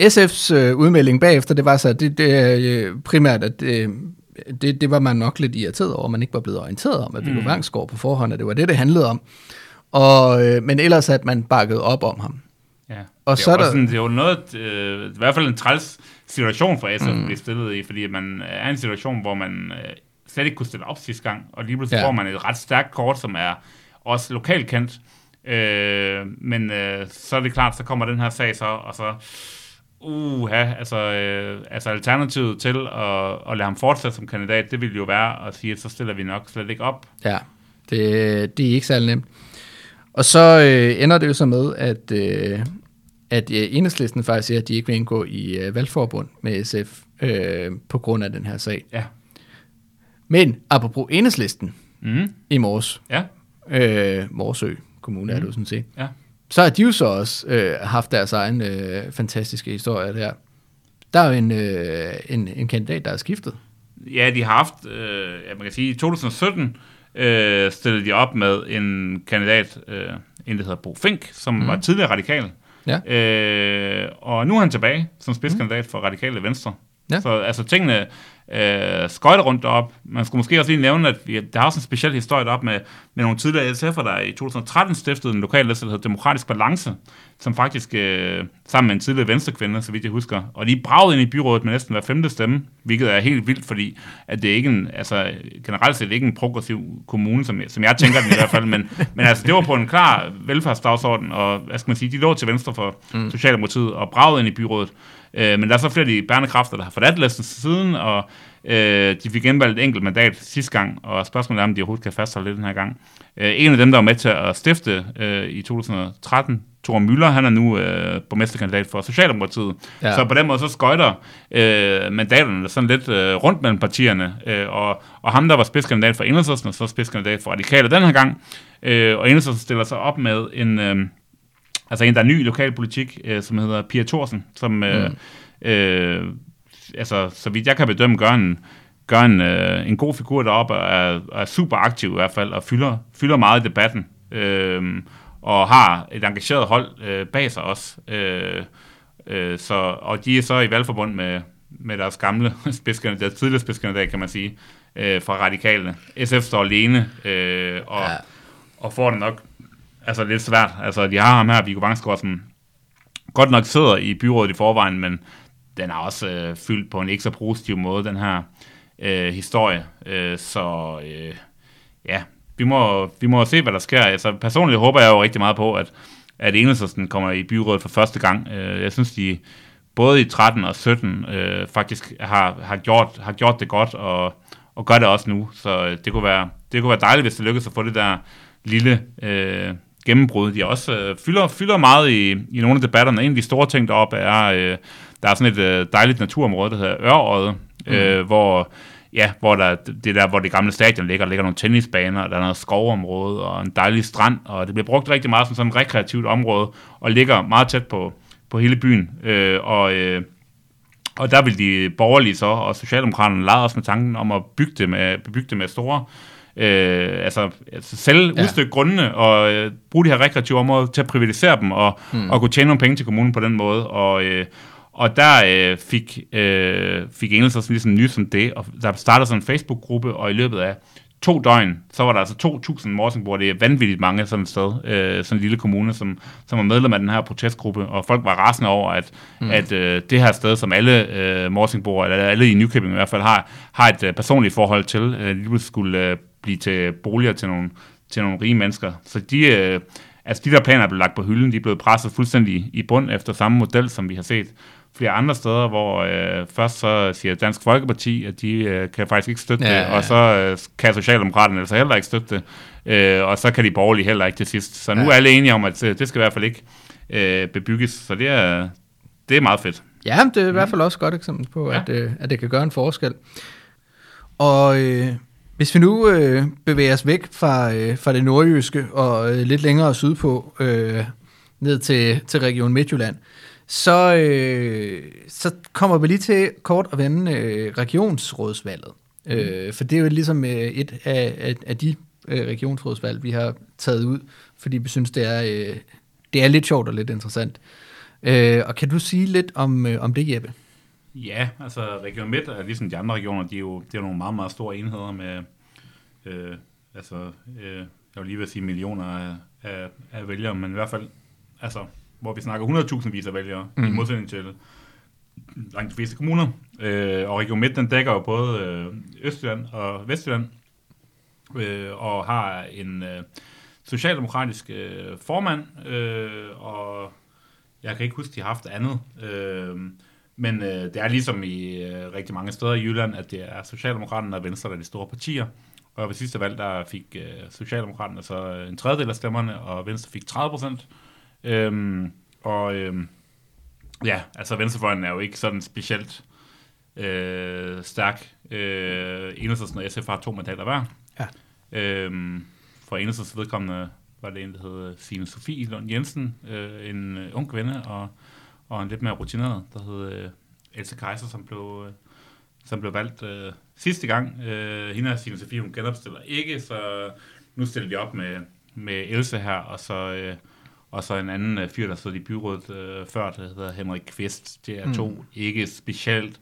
SF's øh, udmelding bagefter, det var så, det, det øh, primært, at øh, det, det var man nok lidt irriteret over, at man ikke var blevet orienteret om, at Viggo Mm. Vangsgaard på forhånd, at det var det, det handlede om. Og, øh, men ellers at man bakkede op om ham. Ja. Og det så er er der- sådan, det er jo noget, øh, i hvert fald en træls situation for SF mm. at blive stillet i, fordi man er i en situation, hvor man øh, slet ikke kunne stille op sidste gang, og lige pludselig ja. får man et ret stærkt kort, som er også lokalt kendt. Øh, men øh, så er det klart, så kommer den her sag så, og så uha, altså, øh, altså alternativet til at, at lade ham fortsætte som kandidat, det ville jo være at sige, at så stiller vi nok slet ikke op. Ja, det, det er ikke særlig nemt. Og så øh, ender det jo så med, at, øh, at øh, enhedslisten faktisk siger, at de ikke vil indgå i øh, valgforbund med SF øh, på grund af den her sag. Ja. Men apropos enhedslisten Mm. i Mors, Ja. øh, Morsø Kommune mm. er det jo sådan set, Ja. så har de jo så også øh, haft deres egen øh, fantastiske historie der. Der er jo en, øh, en, en kandidat, der er skiftet. Ja, de har haft, øh, ja, man kan sige, i 2017 øh, stillede de op med en kandidat, øh, en der hedder Bo Fink, som mm. var tidligere radikal. Ja. Øh, og nu er han tilbage som spidskandidat for radikale venstre. Ja. Så altså tingene øh, skøjter rundt op. Man skulle måske også lige nævne, at vi, der har også en speciel historie deroppe med, med nogle tidligere SF'er, der i 2013 stiftede en lokal liste, der hedder Demokratisk Balance, som faktisk øh, sammen med en tidligere venstrekvinde, så vidt jeg husker, og de bragede ind i byrådet med næsten hver femte stemme, hvilket er helt vildt, fordi at det er ikke en, altså generelt set ikke en progressiv kommune, som, som jeg tænker den i hvert fald, men, men altså det var på en klar velfærdsdagsorden, og hvad skal man sige, de lå til venstre for mm. Socialdemokratiet og bragede ind i byrådet. Øh, men der er så flere af de bærende kræfter, der har forladt listen siden, og øh, de fik genvalgt et enkelt mandat sidste gang, og spørgsmålet er, om de overhovedet kan fastholde det den her gang. Øh, en af dem, der var med til at stifte øh, i 2013, Thor Møller, han er nu øh, borgmesterkandidat for Socialdemokratiet. Ja. Så på den måde så skøjter øh, mandaterne sådan lidt øh, rundt mellem partierne, øh, og, og ham, der var spidskandidat for Enhedslisten, og så spidskandidat for Radikale den her gang, øh, og Enhedslisten stiller sig op med en... Øh, altså en, der er ny i lokalpolitik, øh, som hedder Pia Thorsen, som, øh, mm. øh, altså, så vidt jeg kan bedømme, gør en, gør en, øh, en god figur deroppe, og er, er super aktiv i hvert fald, og fylder, fylder meget i debatten, øh, og har et engageret hold øh, bag sig også. Øh, øh, så, og de er så i valgforbund med, med deres gamle spidskandidat, deres tidligere spidskandidat, kan man sige, øh, fra radikale. SF står alene, øh, og, ja. og får det nok altså lidt svært. Altså, de har ham her, Viggo Bangsgaard, som godt nok sidder i byrådet i forvejen, men den er også øh, fyldt på en ikke så positiv måde, den her øh, historie. Øh, så øh, ja, vi må, vi må se, hvad der sker. Altså, personligt håber jeg jo rigtig meget på, at, at Enhedslisten kommer i byrådet for første gang. Øh, jeg synes, de både i 13 og 17 øh, faktisk har, har, gjort, har gjort det godt, og, og gør det også nu. Så øh, det kunne, være, det kunne være dejligt, hvis det lykkedes at få det der lille øh, gennembrud. De også øh, fylder, fylder meget i, i nogle af debatterne. En af de store ting deroppe er, øh, der er sådan et øh, dejligt naturområde, der hedder Ørøde, mm. øh, hvor ja, hvor der, det der, hvor det gamle stadion ligger, der ligger nogle tennisbaner, og der er noget skovområde, og en dejlig strand, og det bliver brugt rigtig meget som sådan et rekreativt område, og ligger meget tæt på, på hele byen. Øh, og, øh, og der vil de borgerlige så, og Socialdemokraterne lade os med tanken om at bygge det med, bebygge det med store øh, altså, altså selv ja. udstykke grundene og øh, bruge de her rekreative områder til at privatisere dem og, hmm. og kunne tjene nogle penge til kommunen på den måde. Og, øh, og der øh, fik, øh, fik Engelsen ligesom nyt som det, og der startede sådan en Facebook-gruppe, og i løbet af to døgn, så var der altså 2.000 morsingboer. Det er vanvittigt mange sådan et sted, øh, sådan en lille kommune, som, som var medlem af den her protestgruppe, og folk var rasende over, at, mm. at øh, det her sted, som alle øh, morsingboer, eller alle i Nykøbing i hvert fald, har, har et øh, personligt forhold til, øh, lige skulle øh, blive til boliger til nogle, til nogle rige mennesker. Så de, øh, altså de der planer er blevet lagt på hylden, de er blevet presset fuldstændig i bund efter samme model, som vi har set flere andre steder, hvor øh, først så siger Dansk Folkeparti, at de øh, kan faktisk ikke støtte ja, det, ja, og så øh, kan Socialdemokraterne altså heller ikke støtte det, øh, og så kan de borgerlige heller ikke til sidst. Så nu ja. er alle enige om, at øh, det skal i hvert fald ikke øh, bebygges, så det er, det er meget fedt. Ja, det er i hvert fald også et godt eksempel på, ja. at, øh, at det kan gøre en forskel. Og øh, hvis vi nu øh, bevæger os væk fra, øh, fra det nordjyske og øh, lidt længere sydpå, øh, ned til, til Region Midtjylland, så, øh, så kommer vi lige til kort at vende øh, regionsrådsvalget. Mm. Øh, for det er jo ligesom øh, et af, af, af de øh, regionsrådsvalg, vi har taget ud, fordi vi synes, det er, øh, det er lidt sjovt og lidt interessant. Øh, og kan du sige lidt om, øh, om det, Jeppe? Ja, altså Region Midt er ligesom de andre regioner, de er jo, det er nogle meget, meget store enheder med, øh, altså, øh, jeg vil lige vil sige millioner af, af, af vælgere, men i hvert fald, altså, hvor vi snakker 100.000 vis af vælgere, mm. i modsætning til langt de fleste kommuner. Øh, og Region Midt, den dækker jo både øh, Østjylland og Vestjylland, øh, og har en øh, socialdemokratisk øh, formand, øh, og jeg kan ikke huske, de har haft andet. Øh, men øh, det er ligesom i øh, rigtig mange steder i Jylland, at det er Socialdemokraterne og Venstre, der er de store partier. Og ved sidste valg, der fik øh, Socialdemokraterne så en tredjedel af stemmerne, og Venstre fik 30 procent. Øhm, og øhm, ja, altså Venstrefløjen er jo ikke sådan specielt øh, stærk. Øh, Enhedslisten og SF har to mandater hver. Ja. Øhm, for Enhedslistens vedkommende var det en, der hed Signe Sofie Lund Jensen, øh, en øh, ung kvinde, og, og en lidt mere rutineret, der hed øh, Else Kaiser, som blev, øh, som blev valgt øh, sidste gang. Øh, hende og Signe Sofie, hun genopstiller ikke, så nu stiller vi op med, med Else her, og så... Øh, og så en anden øh, fyr, der stod i byrådet øh, før, der hedder Henrik Kvist. Det er mm. to ikke specielt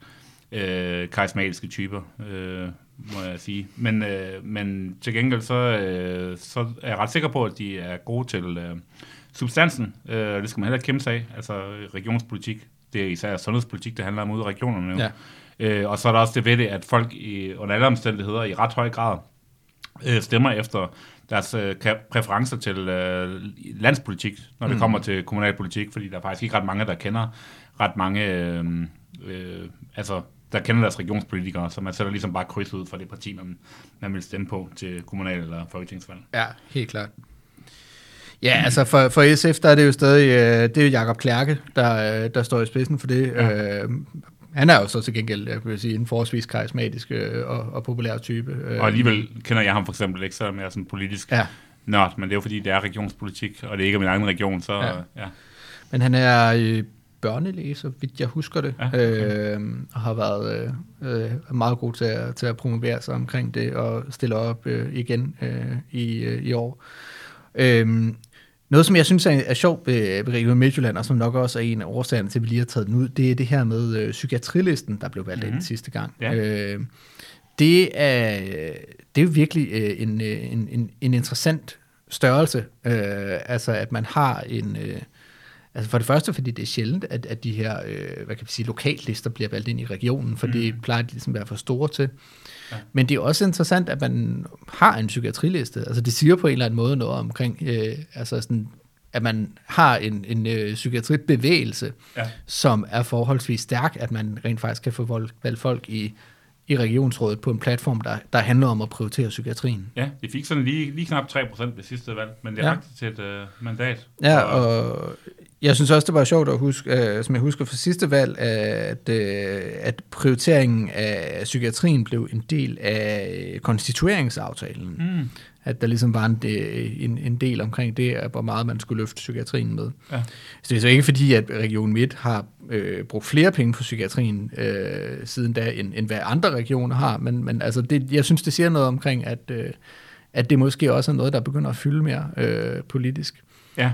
øh, karismatiske typer, øh, må jeg sige. Men, øh, men til gengæld så, øh, så er jeg ret sikker på, at de er gode til øh, substansen. Øh, det skal man heller ikke kæmpe sig af. Altså regionspolitik, det er især sundhedspolitik, det handler om ude i regionerne jo. Ja. Øh, og så er der også det ved det, at folk i, under alle omstændigheder i ret høj grad øh, stemmer efter deres øh, præferencer til øh, landspolitik, når det Mm. kommer til kommunalpolitik, fordi der er faktisk ikke ret mange, der kender ret mange, øh, øh, altså der kender deres regionspolitikere, så man sætter ligesom bare kryds ud for det parti, man, man vil stemme på til kommunal- eller folketingsvalg. Ja, helt klart. Ja, altså for, for SF, der er det jo stadig, øh, det er jo Jacob Klærke, der, øh, der står i spidsen for det. Ja. Øh, han er jo så til gengæld, jeg vil sige, en forholdsvis karismatisk øh, og, og populær type. Øh, Og alligevel kender jeg ham for eksempel ikke, selvom jeg er sådan politisk Ja, nørd, men det er jo fordi, det er regionspolitik, og det er ikke min egen region, så Ja. ja. men han er øh, børnelæge, så vidt jeg husker det, Ja, okay. øh, og har været øh, meget god til at, til at promovere sig omkring det og stille op øh, igen øh, i, øh, i år. Øh, noget, som jeg synes er, er sjovt ved, Region Midtjylland, og som nok også er en af årsagerne til, at vi lige har taget den ud, det er det her med øh, psykiatrilisten, der blev valgt mm-hmm. ind Mhm. sidste gang. Ja. Øh, det, er, det er jo virkelig øh, en, øh, en, en, en interessant størrelse, øh, altså at man har en... Øh, Altså for det første, fordi det er sjældent, at, at de her, øh, hvad kan vi sige, lokallister bliver valgt ind i regionen, for mm. det plejer de ligesom at være for store til. Ja. Men det er også interessant, at man har en psykiatriliste. Altså det siger på en eller anden måde noget omkring, øh, altså sådan, at man har en, en øh, psykiatribevægelse, Ja. som er forholdsvis stærk, at man rent faktisk kan få valgt folk i, i regionsrådet på en platform, der, der handler om at prioritere psykiatrien. Ja, de fik sådan lige, lige knap 3% ved sidste valg, men det er Ja. til et øh, mandat. Ja, og jeg synes også, det var sjovt at huske, øh, som jeg husker fra sidste valg, at, øh, at prioriteringen af psykiatrien blev en del af konstitueringsaftalen. Mm. At der ligesom var en, de- en, en del omkring det, hvor meget man skulle løfte psykiatrien med. Ja. Så det er så ikke fordi, at Region Midt har øh, brugt flere penge på psykiatrien øh, siden da, end, end hvad andre regioner har, men, men altså det, jeg synes, det siger noget omkring, at, øh, at det måske også er noget, der begynder at fylde mere øh, politisk. Ja,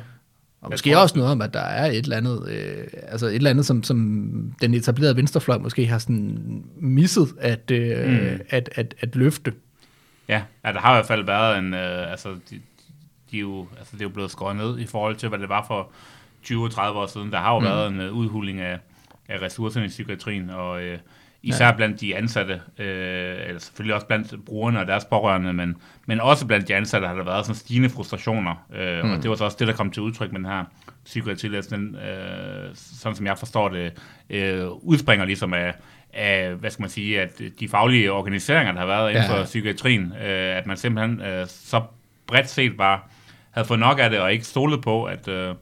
Og Jeg måske tror også noget om, at der er et eller andet, øh, altså et eller andet, som, som den etablerede venstrefløj måske har sådan misset at, øh, Mm. at, at, at løfte. ja. ja der har i hvert fald været en, øh, altså, de, de jo, altså, det er jo blevet skåret ned i forhold til, hvad det var for 20-30 år siden. Der har jo mm. været en øh, udhuling af, af ressourcerne i psykiatrien, og øh, især ja. blandt de ansatte, øh, eller selvfølgelig også blandt brugerne og deres pårørende, men, men også blandt de ansatte har der været sådan stigende frustrationer, øh, mm. og det var så også det, der kom til udtryk med den her psykiatriliste, den, øh, sådan som jeg forstår det, øh, udspringer ligesom af, af, hvad skal man sige, at de faglige organiseringer, der har været inden Ja. for psykiatrien, øh, at man simpelthen øh, så bredt set bare havde fået nok af det, og ikke stolet på, at, øh,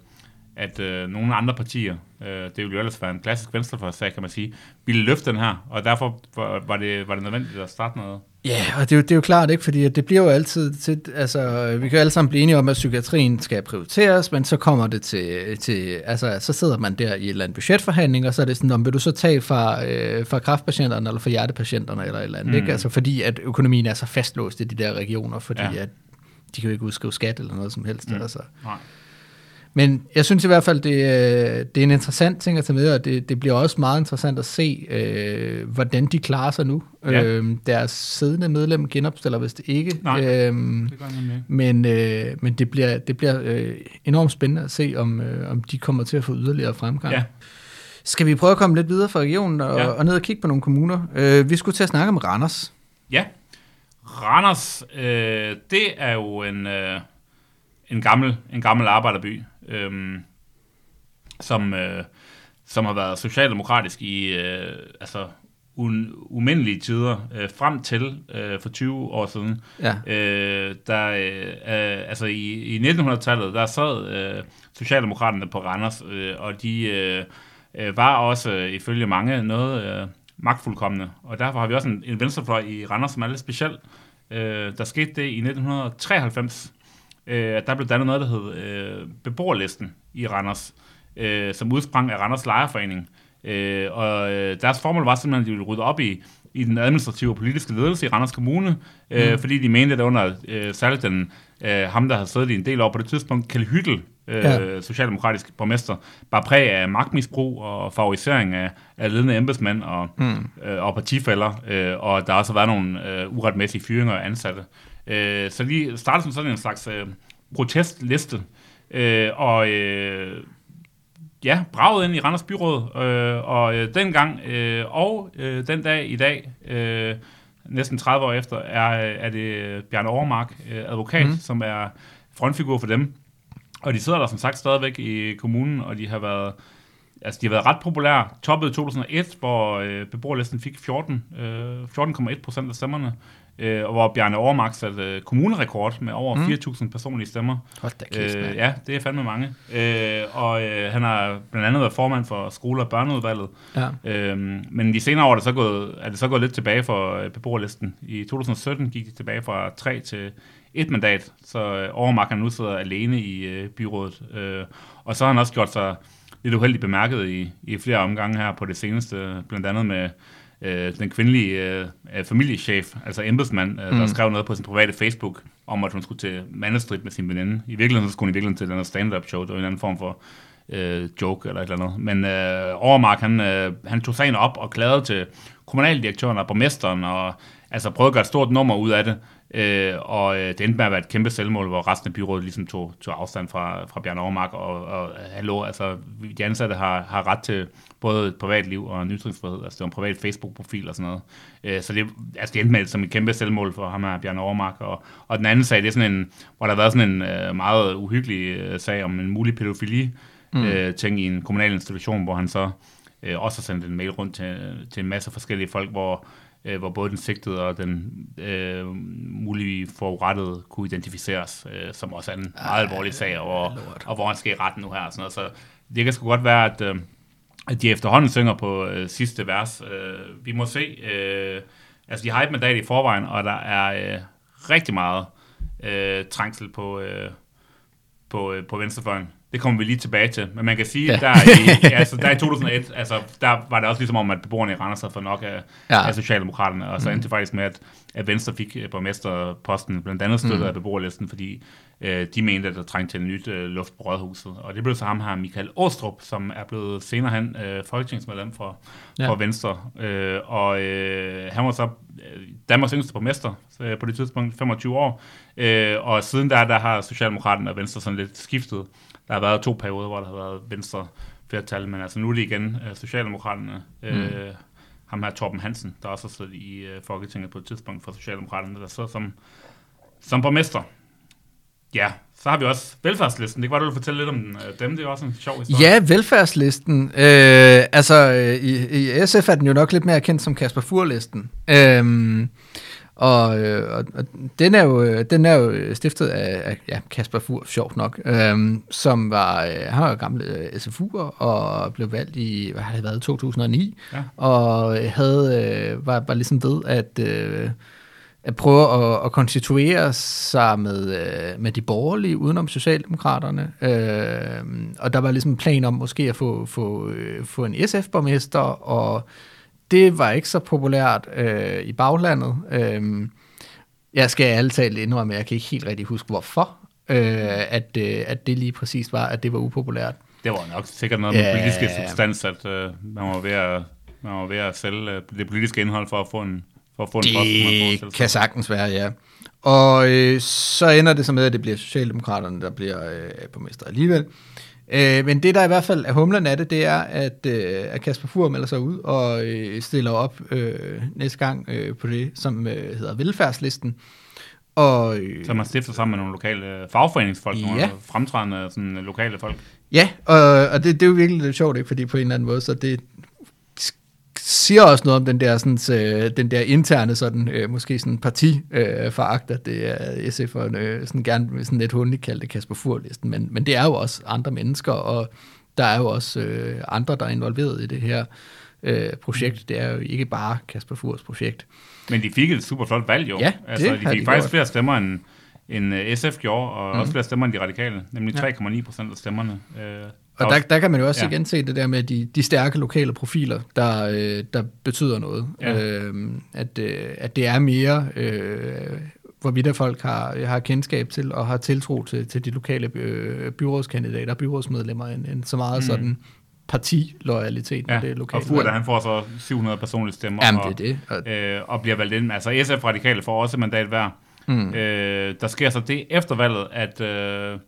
at øh, nogle andre partier, øh, det ville jo ellers være en klassisk venstrefløjssag, kan man sige, ville løfte den her, og derfor var, det, var det nødvendigt at starte noget. Ja, og det er, jo, det er jo klart ikke, fordi det bliver jo altid til, altså vi kan jo alle sammen blive enige om, at psykiatrien skal prioriteres, men så kommer det til, til altså så sidder man der i et eller andet budgetforhandling, og så er det sådan, om vil du så tage fra, øh, fra kraftpatienterne eller fra hjertepatienterne eller et eller andet, mm. ikke? Altså fordi at økonomien er så fastlåst i de der regioner, fordi Ja. at de kan jo ikke udskrive skat eller noget som helst, mm. altså. Nej. Men jeg synes i hvert fald, det, øh, det er en interessant ting at tage med, og det, det bliver også meget interessant at se, øh, hvordan de klarer sig nu. Ja. Øh, deres siddende medlem genopstiller vist ikke. Nej. Øhm, Det ikke. men øh, men det bliver, det bliver øh, enormt spændende at se, om, øh, om de kommer til at få yderligere fremgang. Ja. Skal vi prøve at komme lidt videre fra regionen og, ja. og ned og kigge på nogle kommuner? Øh, vi skulle til at snakke om Randers. Ja. Randers, øh, det er jo en, øh, en, gammel, en gammel arbejderby, øh, som, øh, som har været socialdemokratisk i øh, altså, un, umindelige tider, øh, frem til øh, for 20 år siden. Ja. Øh, der, øh, øh, altså i, i 1900-tallet, der sad øh, Socialdemokraterne på Randers, øh, og de øh, øh, var også, øh, ifølge mange, noget øh, magtfuldkommende. Og derfor har vi også en, en venstrefløj i Randers, som er lidt speciel. Øh, der skete det i 1993. Øh, der blev dannet noget, der hed øh, beboerlisten i Randers, øh, som udsprang af Randers Lejerforening. Øh, og øh, deres formål var simpelthen, at de ville rydde op i, i den administrative og politiske ledelse i Randers Kommune, øh, mm. fordi de mente, at under øh, særligt den, øh, ham, der havde siddet i en del år på det tidspunkt, Kjell Hyttel, øh, Ja. socialdemokratisk borgmester, bare præg af magtmisbrug og favorisering af, af ledende embedsmænd og, mm. øh, og partifælder, øh, og der har også været nogle øh, uretmæssige fyringer af ansatte. Øh, så lige startede som sådan en slags øh, protestliste, øh, og øh, ja, braget ind i Randers Byråd, øh, og øh, dengang øh, og øh, den dag i dag, øh, næsten 30 år efter, er, er det Bjarne Overmark, øh, advokat, mm. som er frontfigur for dem. Og de sidder der som sagt stadigvæk i kommunen, og de har været, altså de har været ret populære. Toppet i 2001, hvor øh, beboerlisten fik 14, øh, 14,1 procent af stemmerne, øh, og hvor Bjarne Overmark satte øh, kommunerekord med over mm. 4.000 personlige stemmer. Hold da kæft, Øh, ja, det er fandme mange. Øh, og øh, han har blandt andet været formand for skole- og børneudvalget. Ja. Øhm, men de senere år er det, så gået, er det så gået lidt tilbage for øh, beboerlisten. I 2017 gik de tilbage fra 3 til et mandat, så øh, Overmark han nu sidder alene i øh, byrådet. Øh, og så har han også gjort sig lidt uheldigt bemærket i, i flere omgange her på det seneste, blandt andet med øh, den kvindelige øh, øh, familiechef, altså embedsmand, øh, der skrev noget på sin private Facebook om, at hun skulle til mandestrid med sin veninde. I virkeligheden så skulle hun i virkeligheden til den her stand-up show, det var en eller anden form for øh, joke eller et eller andet. Men øh, Overmark, han, øh, han tog sagen op og klagede til kommunaldirektøren og borgmesteren, og altså prøvede at gøre et stort nummer ud af det. Øh, og øh, det endte med at være et kæmpe selvmål, hvor resten af byrådet ligesom tog, tog afstand fra, fra Bjørn Overmark, og, og hallo, altså de ansatte har, har ret til både et privatliv og en ytringsfrihed, altså det var en privat Facebook-profil og sådan noget. Øh, så det, altså det endte med som et kæmpe selvmål for ham her, Bjørn Overmark, og, og den anden sag, det er sådan en, hvor der har været sådan en øh, meget uhyggelig øh, sag om en mulig pædofili, mm. øh, ting i en kommunal institution, hvor han så øh, også har sendt en mail rundt til, til en masse forskellige folk, hvor, øh, hvor både den sigtede og den øh, mulige forurettede kunne identificeres, øh, som også er en meget alvorlig sag, og, hvor- lort. og hvor han skal i retten nu her. Og sådan noget. Så det kan sgu godt være, at, øh, at de efterhånden synger på øh, sidste vers. Øh, vi må se. Øh, altså, de har et mandat i forvejen, og der er øh, rigtig meget øh, trængsel på, øh, på, øh, på venstrefløjen. Det kommer vi lige tilbage til. Men man kan sige, Ja. der, i, altså, der i 2001, altså, der var det også ligesom om, at beboerne i Randers havde fået nok af, Ja. af Socialdemokraterne, og så endte det faktisk med, at, at Venstre fik øh, borgmesterposten, blandt andet støttet mm. af beboerlisten, fordi øh, de mente, at der trængte til en nyt øh, luft på Rådhuset. Og det blev så ham her, Michael Åstrup, som er blevet senere hen øh, folketingsmedlem for, Ja. ja. for Venstre. Øh, og øh, han var så øh, Danmarks yngste borgmester øh, på det tidspunkt, 25 år. Øh, og siden der, der har Socialdemokraterne og Venstre sådan lidt skiftet. Der har været to perioder, hvor der har været Venstre flertal, men altså nu er det igen øh, Socialdemokraterne. Øh, Mm. ham her Torben Hansen, der også har siddet i øh, Folketinget på et tidspunkt for Socialdemokraterne, der sidder som, som borgmester. Ja, så har vi også velfærdslisten. Det kan være, du vil fortælle lidt om øh, dem. Det er også en sjov historie. Ja, velfærdslisten. Øh, altså, øh, i, i SF er den jo nok lidt mere kendt som Kasper Furlisten. Øh, og, øh, og, og den, er jo, øh, den er jo stiftet af, af ja, Kasper Fur, sjovt nok, øh, som var, øh, han var jo gammel øh, SFU'er og blev valgt i, hvad har det været, 2009, Ja. og havde, øh, var, var ligesom ved at, øh, at prøve at, at konstituere sig med, øh, med de borgerlige udenom Socialdemokraterne. Øh, og der var ligesom en plan om måske at få, få, øh, få en SF-borgmester, og det var ikke så populært øh, i baglandet. Øh, jeg skal ærligt talt indrømme, at jeg kan ikke helt rigtig huske, hvorfor, øh, at, øh, at det lige præcis var, at det var upopulært. Det var nok sikkert noget med Ja. politiske substans, at øh, man var ved at, man var ved at sælge øh, det politiske indhold for at få en, for at få en post. man Det forestille sig. kan sagtens være, ja. Og øh, så ender det så med, at det bliver Socialdemokraterne, der bliver øh, borgmester alligevel. Øh, men det, der i hvert fald er humlen af det, det er, at, øh, at Kasper Fur melder sig ud og øh, stiller op øh, næste gang øh, på det, som øh, hedder velfærdslisten. Og, øh, Så man stifter sammen med nogle lokale øh, fagforeningsfolk, Ja. nogle fremtrædende sådan, lokale folk. Ja, og, og det, det er jo virkelig lidt sjovt, ikke? fordi på en eller anden måde, så det siger også noget om den der, sådan, øh, den der interne, sådan, øh, måske sådan parti øh, at det er SF'erne øh, sådan gerne sådan lidt hundigt kalde det Kasper Fur-listen, men, men det er jo også andre mennesker, og der er jo også øh, andre, der er involveret i det her øh, projekt. Det er jo ikke bare Kasper Furs projekt. Men de fik et super flot valg jo. Ja, altså, de fik de faktisk gjort. flere stemmer end, end øh, SF gjorde, og mm. også flere stemmer end de radikale, nemlig Ja. 3,9 procent af stemmerne. Øh, Og der, der kan man jo også Ja. igen se det der med de, de stærke lokale profiler, der, øh, der betyder noget. Ja. Øh, at, øh, at det er mere øh, hvorvidt at folk har, har kendskab til og har tiltro til, til de lokale øh, byrådskandidater og byrådsmedlemmer, end, end så meget mm. sådan partiloyalitet Ja, med det lokale. og valg. han får så 700 personlige stemmer. Jamen, og, det er det. Og, øh, og bliver valgt ind. Altså SF Radikale får også mandat hver. Mm. Øh, der sker så det efter valget, at øh,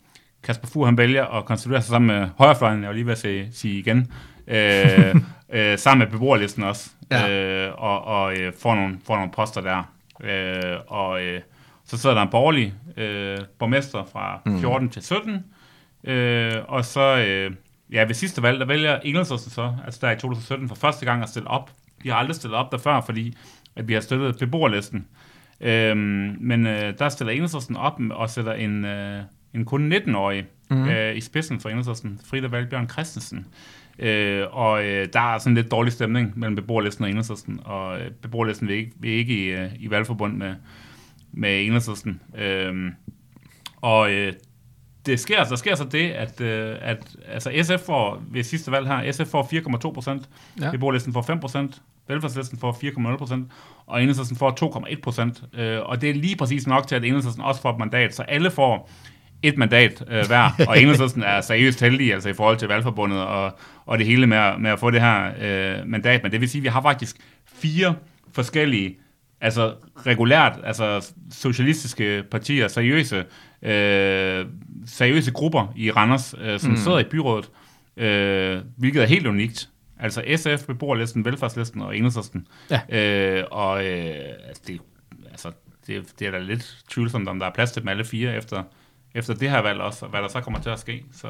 Kasper Fur han vælger at konstituere sig sammen med højrefløjen, jeg var lige ved at sige, sige igen, øh, øh, sammen med beboerlisten også, Ja. øh, og, og øh, får, nogle, får nogle poster der. Øh, og øh, så sidder der en borgerlig øh, borgmester fra 14 mm. til 17, øh, og så øh, ja, ved sidste valg, der vælger Engelsen så, altså der i 2017 for første gang at stille op. De har aldrig stillet op der før, fordi at vi har støttet beboerlisten. Øhm, men øh, der stiller Enhedslisten op og sætter en, øh, en kun 19-årig mm. øh, i spidsen for Enhedslisten, Frida Valbjørn Christensen. Øh, og øh, der er sådan lidt dårlig stemning mellem beboerlisten og Enhedslisten, og øh, beboerlisten vil ikke, vil ikke i, øh, i valgforbund med, med Enhedslisten. Øh, og øh, det sker, der sker så det, at, øh, at altså SF får ved sidste valg her, SF får 4,2 procent, Ja. beboerlisten får 5 procent, velfærdslisten får 4,0 procent, og Enhedslisten får 2,1 procent. Øh, og det er lige præcis nok til, at Enhedslisten også får et mandat, så alle får et mandat øh, hver, og Enhedslisten er seriøst heldige altså i forhold til valgforbundet og, og det hele med, at- med at få det her øh, mandat. Men det vil sige, at vi har faktisk fire forskellige altså regulært, altså socialistiske partier, seriøse, øh, seriøse grupper i Randers, øh, som mm. sidder i byrådet, øh, hvilket er helt unikt. Altså SF, beboerlisten, velfærdslisten og enhedslisten. Ja. Øh, og øh, altså, det, altså, det, det er da lidt tvivlsomt, om der er plads til dem alle fire efter, efter det her valg også, og hvad der så kommer til at ske. Så.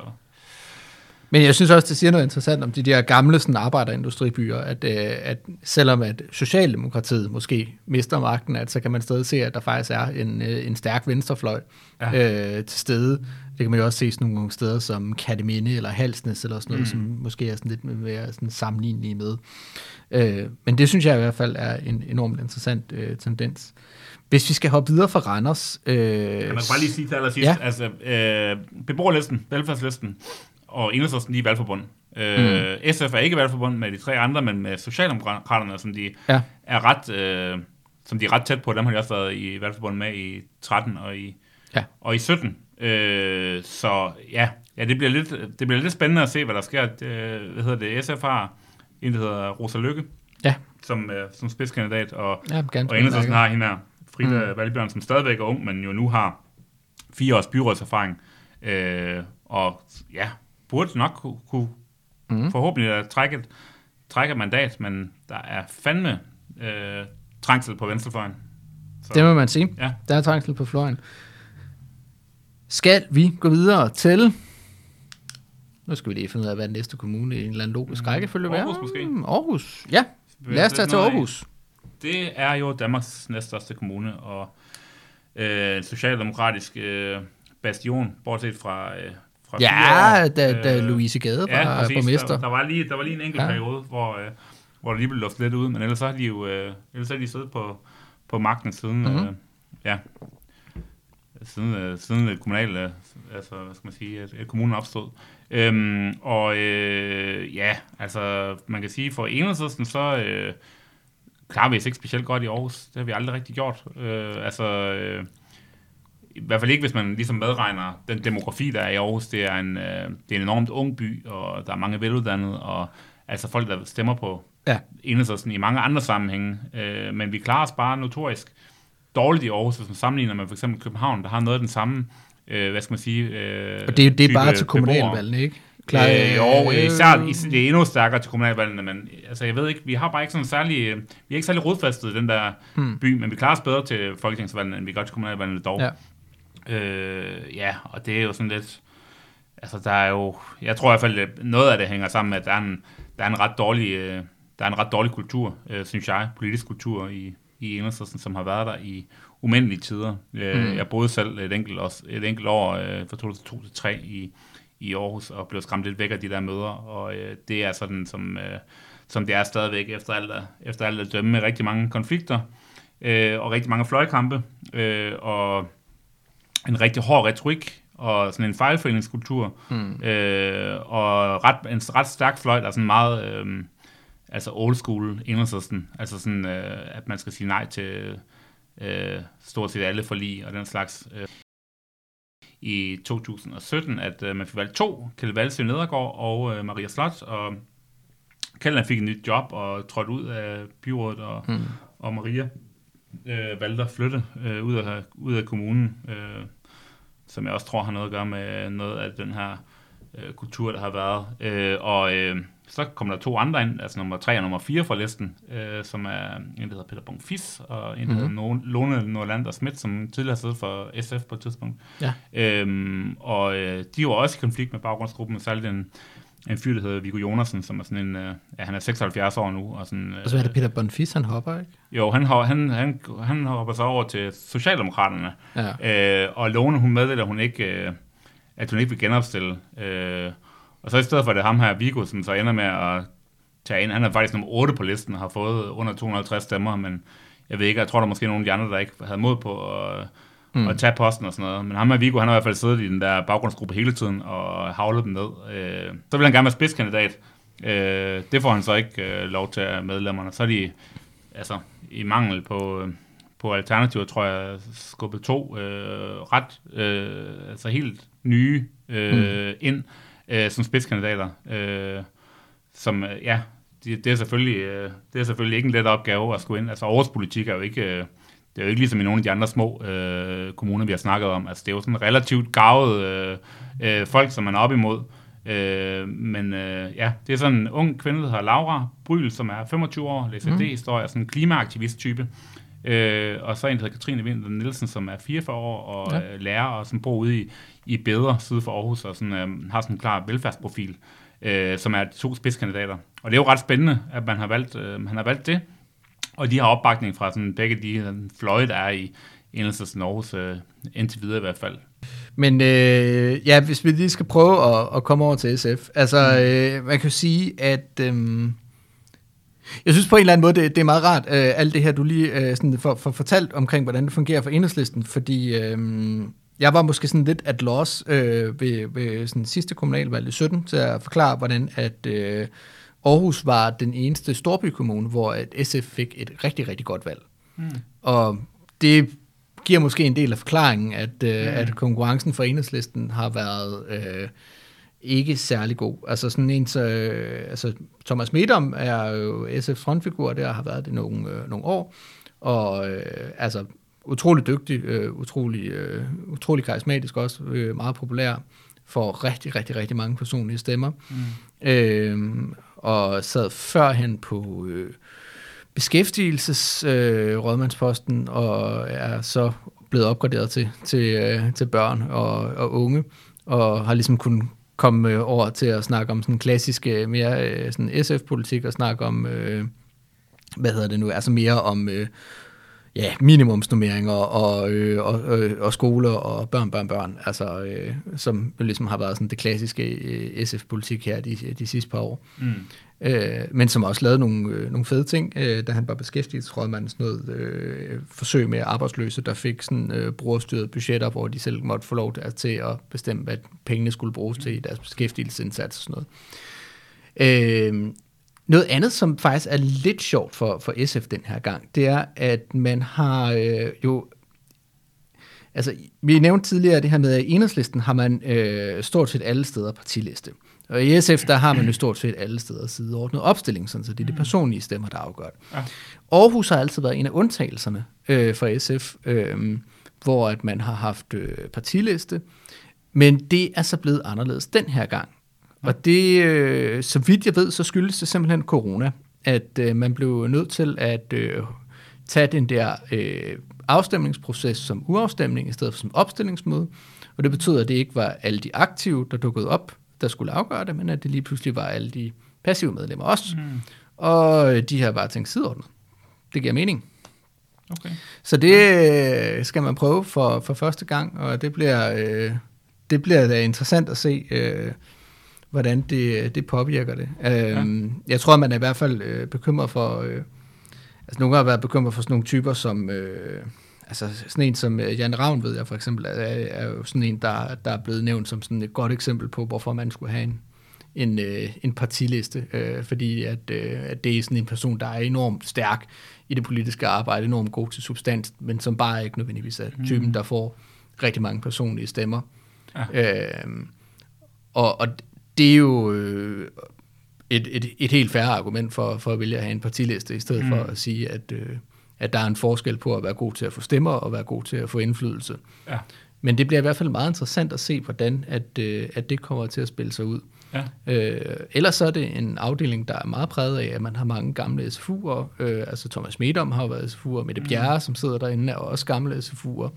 Men jeg synes også, det siger noget interessant om de der gamle sådan, arbejderindustribyer, at, øh, at selvom at Socialdemokratiet måske mister magten, at så kan man stadig se, at der faktisk er en, øh, en stærk venstrefløj ja. øh, til stede. Det kan man jo også se sådan nogle steder som Katteminde eller Halsnes eller sådan noget, mm. som måske er sådan lidt mere sådan sammenlignelige med. Øh, men det synes jeg i hvert fald er en enormt interessant øh, tendens. Hvis vi skal hoppe videre fra Randers... Øh, Kan man bare lige sige til allersidst, Ja. ja. altså øh, beboerlisten, velfærdslisten og enhedslisten, de er valgforbund. Øh, mm. SF er ikke valgforbund med de tre andre, men med Socialdemokraterne, som de Ja. er ret, øh, som de er ret tæt på, dem har de også været i valgforbund med i 13 og i, Ja. og i 17. Øh, så ja, ja det, bliver lidt, det bliver lidt spændende at se, hvad der sker. Det, hvad hedder det? SF har en, der hedder Rosa Lykke, Ja. som, øh, som spidskandidat, og Ja, og Enhedslisten har hende her, Frida mm. Valbjørn, som stadigvæk er ung, men jo nu har fire års byrådserfaring. Øh, og ja, burde nok kunne, kunne mm. forhåbentlig at trække et, trække et mandat, men der er fandme øh, trængsel på venstrefløjen. Så, Det må man sige. Ja. Der er trængsel på fløjen. Skal vi gå videre til... Nu skal vi lige finde ud af, hvad den næste kommune i en eller anden logisk rækkefølge vil være. Mm, Aarhus måske. Mm, Aarhus, ja. Lad os tage til Aarhus. Det er jo Danmarks næststørste kommune, og øh, socialdemokratisk øh, bastion, bortset fra, øh, fra Ja, år. da, da Øh, Louise Gade var Ja, præcis. borgmester. Der, der, var lige, der var lige en enkelt Ja. periode, hvor, øh, hvor der lige blev luftet lidt ud, men ellers har de jo øh, ellers har de siddet på, på magten siden, Mhm. mm-hmm. øh, ja, siden, øh, siden det kommunale, øh, altså, hvad skal man sige, at, at kommunen opstod. Øhm, og øh, ja, altså, man kan sige, for enhedslisten, så øh, klarer vi os ikke specielt godt i Aarhus. Det har vi aldrig rigtig gjort. Øh, altså, øh, i hvert fald ikke, hvis man ligesom medregner den demografi, der er i Aarhus. Det er en, øh, det er en enormt ung by, og der er mange veluddannede, og altså folk, der stemmer på Ja. enhedslisten i mange andre sammenhænge. Øh, men vi klarer os bare notorisk dårligt i Aarhus, hvis man sammenligner med for eksempel København, der har noget af den samme, øh, hvad skal man sige, øh, Og det, det er bare til kommunalvalgene, ikke? Klar, øh, jo, øh, især, is- det er endnu stærkere til kommunalvalgene, men altså, jeg ved ikke, vi har bare ikke sådan særlig, øh, vi er ikke særlig rodfæstet i den der hmm. by, men vi klarer os bedre til folketingsvalgene, end vi gør til kommunalvalgene dog. Ja. Øh, ja, og det er jo sådan lidt, altså der er jo, jeg tror i hvert fald, noget af det hænger sammen med, at der er en, der er en ret dårlig, øh, der er en ret dårlig kultur, øh, synes jeg, politisk kultur i, i Enhedslisten, som har været der i umindelige tider. Øh, Mm. Jeg boede selv et enkelt, også, et enkelt år øh, fra 2002 til 3 i, i Aarhus, og blev skræmt lidt væk af de der møder, og øh, det er sådan, som, øh, som det er stadigvæk efter alt, efter alt at dømme med rigtig mange konflikter, øh, og rigtig mange fløjkampe, øh, og en rigtig hård retorik, og sådan en fejlforeningskultur, Mm. øh, og ret, en ret stærk fløj, der er sådan meget, øh, altså old school enhedslisten, altså sådan, øh, at man skal sige nej til, øh, stort set alle forlig og den slags. Øh. I 2017, at øh, man fik valgt to, Kjeld Valsø Nedergaard og øh, Maria Slot, og Kjeld fik et nyt job og trådte ud af byrådet, og, mm. og Maria øh, valgte at flytte øh, ud, af, ud af kommunen, øh, som jeg også tror har noget at gøre med noget af den her øh, kultur, der har været. Øh, og øh, så kommer der to andre ind, altså nummer tre og nummer fire fra listen, øh, som er en, der hedder Peter Bonfis, og en, der mm-hmm. hedder Lone Norlander Schmidt, som tidligere siddet for SF på et tidspunkt. Ja. Øhm, og øh, de var også i konflikt med baggrundsgruppen, særligt en, en fyr, der hedder Viggo Jonasen, som er sådan en, øh, ja, han er 76 år nu. Og, sådan, og så er det Peter Bonfis, han hopper, ikke? Jo, han, han, han, han hopper så over til Socialdemokraterne, ja. øh, og Lone, hun meddeler, hun ikke, øh, at hun ikke vil genopstille. Øh, og så i stedet for det ham her, Viggo, som så ender med at tage ind, han er faktisk nummer 8 på listen og har fået under 250 stemmer, men jeg ved ikke, jeg tror, der er måske nogle af de andre, der ikke havde mod på at, mm. at tage posten og sådan noget. Men ham her, Viggo, han har i hvert fald siddet i den der baggrundsgruppe hele tiden og havlet dem ned. Øh, så vil han gerne være spidskandidat. Øh, det får han så ikke øh, lov til af medlemmerne. Så er de altså, i mangel på, på alternativer, tror jeg, skubbet to øh, ret, øh, altså helt nye øh, mm. ind øh, som spidskandidater. Øh, som, øh, ja, det, det, er selvfølgelig, øh, det er selvfølgelig ikke en let opgave at skulle ind. Altså årspolitik er jo ikke... Øh, det er jo ikke ligesom i nogle af de andre små øh, kommuner, vi har snakket om. Altså, det er jo sådan relativt gavet øh, øh, folk, som man er op imod. Øh, men øh, ja, det er sådan en ung kvinde, der hedder Laura Bryl, som er 25 år, læser mm. D-historie, sådan en klimaaktivist-type. Øh, og så en, der hedder Katrine Vinter Nielsen, som er 44 år og ja. øh, lærer, og som bor ude i, i Bedre, syd for Aarhus, og sådan, øh, har sådan en klar velfærdsprofil, øh, som er de to spidskandidater. Og det er jo ret spændende, at man har valgt, øh, han har valgt det, og de har opbakning fra sådan begge de fløje, der er i Enhedslisten Aarhus, øh, indtil videre i hvert fald. Men øh, ja, hvis vi lige skal prøve at, at komme over til SF, altså mm. øh, man kan jo sige, at øh, jeg synes på en eller anden måde, det, det er meget rart, øh, alt det her, du lige øh, sådan for, for fortalt omkring, hvordan det fungerer for enhedslisten, fordi øh, jeg var måske sådan lidt at loss øh, ved, ved sådan sidste kommunalvalg i 17 til at forklare, hvordan at øh, Aarhus var den eneste storbykommune, hvor at SF fik et rigtig, rigtig godt valg. Mm. Og det giver måske en del af forklaringen, at, øh, mm. at konkurrencen for enhedslisten har været øh, ikke særlig god. Altså sådan en, så, øh, altså Thomas Medom er jo SF's frontfigur, der har været det nogle, øh, nogle år, og øh, altså utrolig dygtig, øh, utrolig, øh, utrolig karismatisk også, øh, meget populær, for rigtig, rigtig, rigtig mange personlige stemmer. Mm. Øh, og sad førhen på øh, beskæftigelsesrådmandsposten, øh, og er så blevet opgraderet til, til, øh, til børn og, og unge, og har ligesom kunnet komme over til at snakke om sådan klassiske, mere øh, sådan SF-politik, og snakke om, øh, hvad hedder det nu, altså mere om øh, ja, minimumsnummeringer og, øh, og, øh, og skoler og børn, børn, børn, altså, øh, som ligesom har været sådan det klassiske øh, SF-politik her de, de sidste par år. Mm. Øh, men som også lavede nogle, øh, nogle fede ting, øh, da han var beskæftigelsesrådmand, sådan noget øh, forsøg med arbejdsløse, der fik sådan øh, brugerstyrede budgetter, hvor de selv måtte få lov til at bestemme, hvad pengene skulle bruges til i deres beskæftigelsesindsats og sådan noget. Øh, noget andet, som faktisk er lidt sjovt for, for SF den her gang, det er, at man har øh, jo... Altså, vi nævnte tidligere det her med, at i enhedslisten har man øh, stort set alle steder partiliste. Og i SF, der har man jo stort set alle steder sideordnet opstilling, sådan, så det er de mm. personlige stemmer, der afgør det. Ja. Aarhus har altid været en af undtagelserne øh, for SF, øh, hvor at man har haft øh, partiliste, men det er så blevet anderledes den her gang. Og det, øh, så vidt jeg ved, så skyldes det simpelthen corona, at øh, man blev nødt til at øh, tage den der øh, afstemningsproces som uafstemning i stedet for som opstillingsmøde. Og det betyder, at det ikke var alle de aktive, der dukkede op, der skulle afgøre det, men at det lige pludselig var alle de passive medlemmer også. Mm. Og de har bare tænkt sideordnet. Det giver mening. Okay. Så det øh, skal man prøve for, for første gang, og det bliver, øh, det bliver da interessant at se, øh, hvordan det, det påvirker det. Øhm, ja. Jeg tror, man er i hvert fald øh, bekymret for, øh, altså nogle har været bekymret for sådan nogle typer som, øh, altså sådan en som øh, Jan Ravn ved jeg for eksempel, er, er jo sådan en, der, der er blevet nævnt som sådan et godt eksempel på, hvorfor man skulle have en, en, øh, en partiliste, øh, fordi at, øh, at det er sådan en person, der er enormt stærk i det politiske arbejde, enormt god til substans, men som bare ikke nødvendigvis er typen, der får rigtig mange personlige stemmer. Ja. Øh, og, og det er jo øh, et, et, et helt færre argument for, for at vælge at have en partiliste, i stedet mm. for at sige, at, øh, at der er en forskel på at være god til at få stemmer og være god til at få indflydelse. Ja. Men det bliver i hvert fald meget interessant at se, hvordan at, øh, at det kommer til at spille sig ud. Ja. Øh, ellers så er det en afdeling, der er meget præget af, at man har mange gamle SFU'er. Øh, altså Thomas Medom har jo været SFU'er, Mette Bjerre, mm. som sidder derinde, er også gamle SFU'er.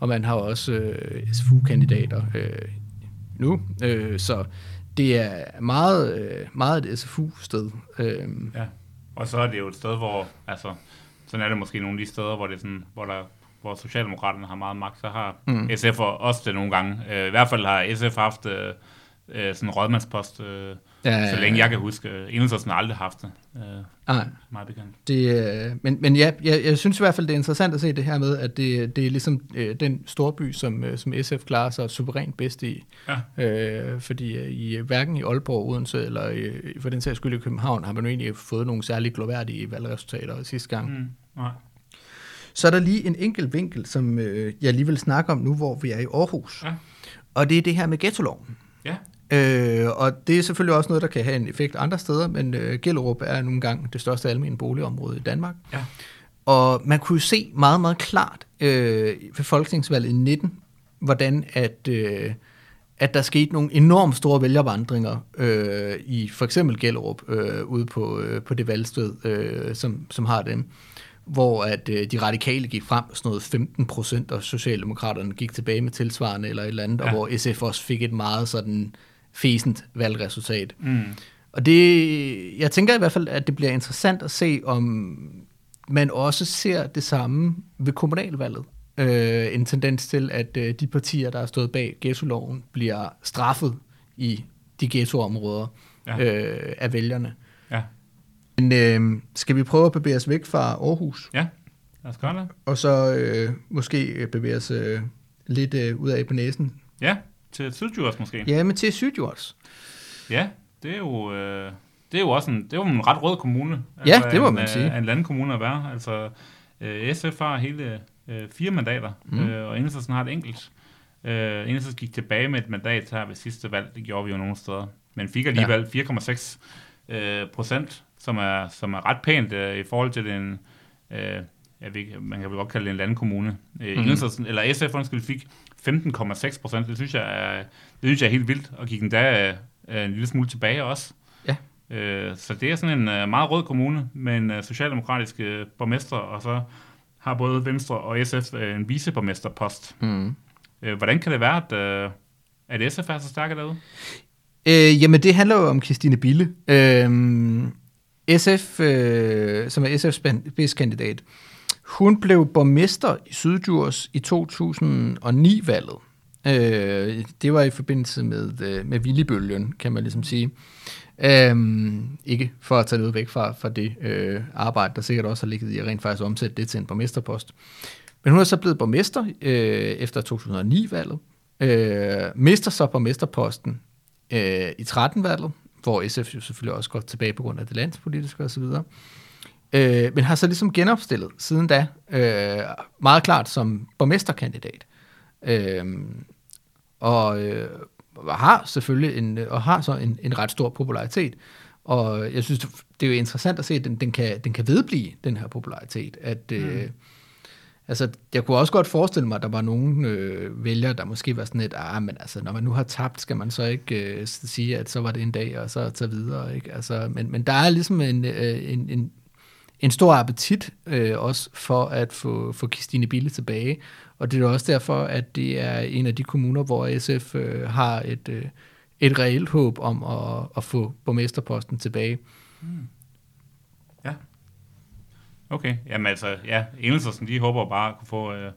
Og man har også øh, SFU-kandidater øh, nu. Øh, så det er meget, øh, meget et SFU-sted. Øh, Ja. Og så er det jo et sted, hvor, altså, sådan er det måske nogle af de steder, hvor det er sådan, hvor der hvor Socialdemokraterne har meget magt, så har mm. SF også det nogle gange. Øh, I hvert fald har SF haft øh, øh, sådan en rådmandspost, øh, Ja, ja, ja, så længe jeg kan huske. Enhedslisten har aldrig haft det. Øh, nej. meget bekendt. Det, øh, men men ja, jeg, jeg synes i hvert fald, det er interessant at se det her med, at det, det er ligesom øh, den storby, som, øh, som SF klarer sig suverænt bedst i. Ja. Øh, fordi øh, i, hverken i Aalborg, Odense eller øh, for den sags skyld i København, har man jo egentlig fået nogle særlig gloværdige valgresultater sidste gang. Mm, nej. Så er der lige en enkelt vinkel, som øh, jeg lige vil snakke om nu, hvor vi er i Aarhus. Ja. Og det er det her med ghettoloven. Ja. Øh, og det er selvfølgelig også noget, der kan have en effekt andre steder, men øh, Gellerup er nogle gange det største almene boligområde i Danmark. Ja. Og man kunne se meget, meget klart øh, ved folketingsvalget i 19, hvordan at, øh, at der skete nogle enormt store vælgervandringer øh, i for eksempel Gellerup øh, ude på, øh, på det valgsted, øh, som, som har dem hvor at øh, de radikale gik frem, sådan noget 15 procent, og Socialdemokraterne gik tilbage med tilsvarende eller et eller andet, ja. Ja. og hvor SF også fik et meget sådan fæsent valgresultat. Mm. Og det, jeg tænker i hvert fald, at det bliver interessant at se, om man også ser det samme ved kommunalvalget. Øh, en tendens til, at øh, de partier, der er stået bag ghettoloven, bliver straffet i de ghettoområder Ja. øh, af vælgerne. Ja. Men øh, skal vi prøve at bevæge os væk fra Aarhus, ja, lad os gøre det. og så øh, måske bevæge os øh, lidt øh, ud af på næsen? Ja, til Sydjurs måske. Ja, men til Sydjords. Ja, det er jo, øh, det er jo også en, det er jo en ret rød kommune. Ja, det må en, man øh, sige. En landkommune at være. Altså, øh, SF har hele øh, fire mandater, Mm. mm. øh, og Enhedslisten har et enkelt. Øh, Enhedslisten gik tilbage med et mandat her ved sidste valg, det gjorde vi jo nogle steder, men fik alligevel 4,6 øh, procent, som er, som er ret pænt øh, i forhold til den, øh, jeg ved, man kan vel godt kalde det en landkommune. Øh. Enhedslisten, eller SF undskyld, fik 15,6 procent, det synes jeg er, det synes jeg er helt vildt, og gik endda øh, en lille smule tilbage også. Ja. Øh, så det er sådan en øh, meget rød kommune med en øh, socialdemokratisk øh, borgmester, og så har både Venstre og SF øh, en viceborgmesterpost. Mm. Øh, hvordan kan det være, at, øh, at SF er så stærke derude? Øh, jamen, det handler jo om Christine Bille. Øh, SF, øh, som er SF's spidskandidat, hun blev borgmester i Syddjurs i 2009-valget. Øh, det var i forbindelse med, øh, med Villibølgen, kan man ligesom sige. Øhm, ikke for at tage noget væk fra, fra det øh, arbejde, der sikkert også har ligget i at rent faktisk omsætte det til en borgmesterpost. Men hun er så blevet borgmester øh, efter 2009-valget. Øh, mister så borgmesterposten øh, i 13-valget, hvor SF jo selvfølgelig også går tilbage på grund af det landspolitiske osv. Øh, men har så ligesom genopstillet siden da, øh, meget klart som borgmesterkandidat. Øh, og øh, har selvfølgelig en, og har så en, en ret stor popularitet. Og jeg synes, det er jo interessant at se, at den, den, kan, den kan vedblive, den her popularitet. At, mm. øh, altså, jeg kunne også godt forestille mig, at der var nogle øh, vælgere, der måske var sådan lidt, ah, men altså, når man nu har tabt, skal man så ikke øh, sige, at så var det en dag, og så tage videre. Ikke? Altså, men, men der er ligesom en, øh, en, en, en stor appetit øh, også for at få, få Christine Bille tilbage. Og det er også derfor, at det er en af de kommuner, hvor SF øh, har et, øh, et reelt håb om at, at få borgmesterposten tilbage. Okay, jamen altså, ja, Enhedslisten, de håber bare at kunne få, øh,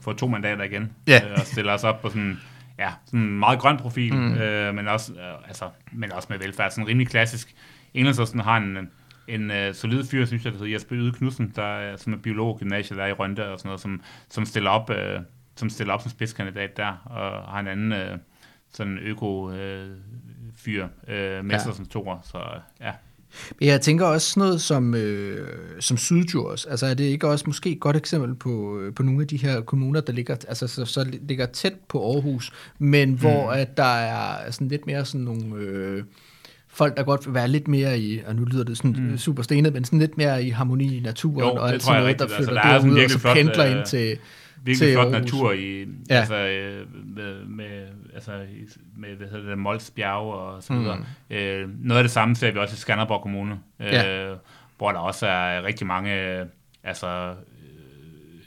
få to mandater igen. Ja. Øh, og stille os op på sådan, ja, sådan en meget grøn profil, mm. øh, men, også, øh, altså, men også med velfærd. Sådan rimelig klassisk. Enhedslisten har en, en, øh, solid fyr, synes jeg, der hedder Jesper Yde Knudsen, der, er- som er biolog gymnasiet der er i Rønde og sådan noget, som, som stiller op, øh, som stiller op som spidskandidat der, og har en anden øh, sådan øko øh, fyr, øh, ja. som toer, så ja. Men jeg tænker også sådan noget som, øh, som Syddjurs. Altså er det ikke også måske et godt eksempel på, øh, på nogle af de her kommuner, der ligger, altså, så, så ligger tæt på Aarhus, men mm. hvor at der er sådan lidt mere sådan nogle... Øh, folk, der godt vil være lidt mere i, og nu lyder det sådan mm. super stenet, men sådan lidt mere i harmoni i naturen, jo, og alt sådan noget, rigtigt. der flytter altså, der derud, og så pendler øh, ind til, virkelig til flot Aarhus. natur i, Ja. altså, øh, med, med, altså, med, hvad hedder det, Mols bjerge og så videre. Mm. Øh, noget af det samme ser vi også i Skanderborg Kommune, øh, Ja. hvor der også er rigtig mange, øh, altså,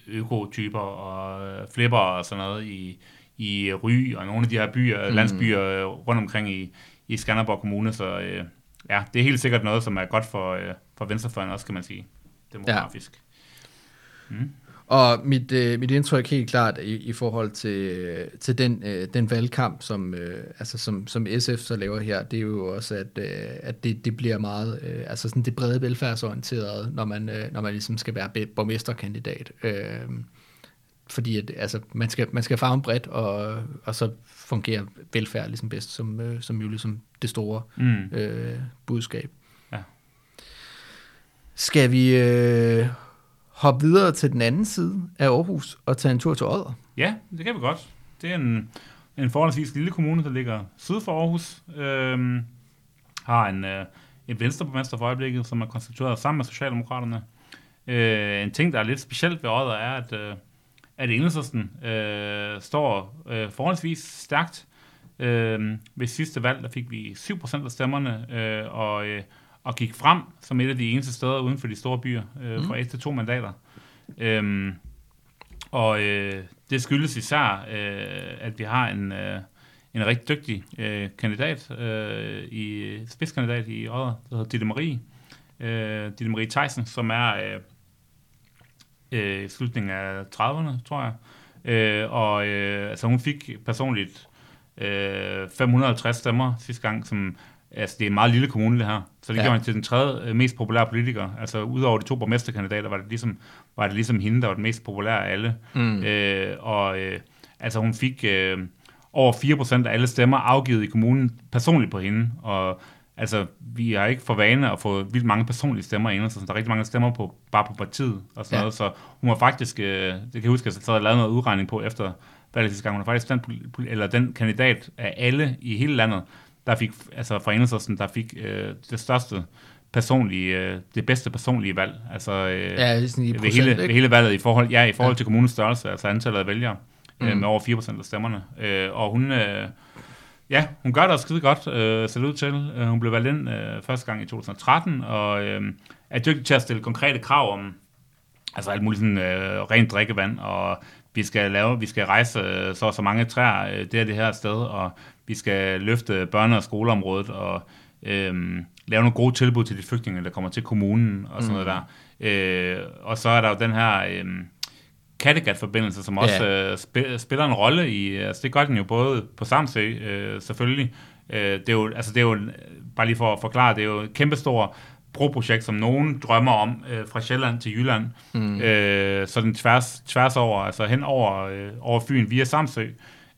øh, økotyper og øh, flipper og sådan noget i, i Ry og nogle af de her byer, mm. landsbyer øh, rundt omkring i, i Skanderborg Kommune, så øh, ja, det er helt sikkert noget, som er godt for, øh, for venstrefløjen også, kan man sige, demografisk. Og mit, øh, mit indtryk helt klart i, i forhold til, til den, øh, den valgkamp, som, øh, altså som, som SF så laver her, det er jo også, at, øh, at det, det bliver meget, øh, altså sådan det brede velfærdsorienterede, når man, øh, når man ligesom skal være borgmesterkandidat. Øh, fordi at, altså, man, skal, man skal farve bredt, og, og så fungerer velfærd ligesom bedst som, øh, som jo ligesom det store Mm. øh, budskab. Ja. Skal vi øh, hoppe videre til den anden side af Aarhus og tage en tur til Odder? Ja, det kan vi godt. Det er en, en forholdsvis lille kommune, der ligger syd for Aarhus. Øhm, har en, øh, en venstreborgmester for øjeblikket, som er konstitueret sammen med Socialdemokraterne. Øh, en ting, der er lidt specielt ved Odder, er, at, øh, at Enhedslisten øh, står øh, forholdsvis stærkt. Øh, ved sidste valg, der fik vi 7% af stemmerne, øh, og, øh, og gik frem som et af de eneste steder uden for de store byer, øh, fra et til to mandater. Øhm, og øh, det skyldes især, øh, at vi har en, øh, en rigtig dygtig øh, kandidat, øh, i spidskandidat i Odder, der hedder Ditte Marie. Øh, Ditte Marie Theisen, som er øh, øh, i slutningen af 30'erne, tror jeg. Øh, og øh, altså, hun fik personligt øh, 550 stemmer sidste gang, som Altså, det er en meget lille kommune, det her. Så det Ja. ja. gjorde hende til den tredje øh, mest populære politiker. Altså, udover de to borgmesterkandidater, var det ligesom, var det ligesom hende, der var den mest populære af alle. Mm. Øh, og øh, altså, hun fik øh, over 4% af alle stemmer afgivet i kommunen personligt på hende. Og altså, vi har ikke for vane at få vildt mange personlige stemmer ind, så der er rigtig mange stemmer på, bare på partiet og sådan Ja. noget. Så hun var faktisk, øh, det kan jeg huske, at jeg sad og lavede noget udregning på efter valget sidste gang. Hun er faktisk den, eller den kandidat af alle i hele landet, der fik, altså fra Enhedslisten, der fik øh, det største personlige, øh, det bedste personlige valg. Altså, øh, Ja, sådan i ved, procent, hele, ikke? ved hele valget i forhold, ja, i forhold Ja. til kommunens størrelse, altså antallet af vælgere, mm. øh, Mm. med over 4% af stemmerne. Øh, og hun, øh, ja, hun gør det også skide godt, øh, ud til. Øh, hun blev valgt ind øh, første gang i 2013, og øh, er dygtig til at stille konkrete krav om, altså alt muligt sådan, øh, rent drikkevand, og vi skal lave, vi skal rejse øh, så og så mange træer øh, det er det her sted, og vi skal løfte børne- og skoleområdet, og øhm, lave nogle gode tilbud til de flygtninge, der kommer til kommunen, og sådan mm. noget der. Øh, og så er der jo den her øhm, Kattegat-forbindelse, som også Ja. øh, sp- spiller en rolle i, altså det gør den jo både på Samsø, øh, selvfølgelig. Øh, det er jo, altså det er jo, bare lige for at forklare, det er jo et kæmpestort broprojekt, som nogen drømmer om øh, fra Sjælland til Jylland. Mm. Øh, så den tværs, tværs over, altså hen over, øh, over Fyn via Samsø.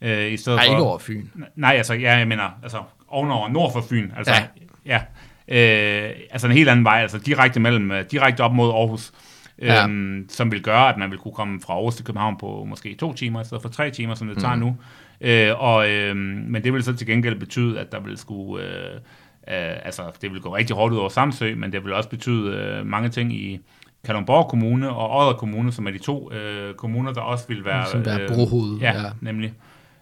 Øh, i stedet Nej, for, ikke over Fyn. Nej, altså, ja, jeg mener, altså, ovenover, nord for Fyn, altså, Ja. ja, ja øh, altså en helt anden vej, altså direkte mellem, øh, direkte op mod Aarhus, Ja. øhm, som vil gøre, at man vil kunne komme fra Aarhus til København på måske to timer, i stedet for tre timer, som det tager nu. Øh, og, øh, men det vil så til gengæld betyde, at der vil skulle, øh, øh, altså, det vil gå rigtig hårdt ud over Samsø, men det vil også betyde øh, mange ting i Kalundborg Kommune og Odder Kommune, som er de to øh, kommuner, der også vil være... Som være brohoved, Ja, ja. ja. nemlig.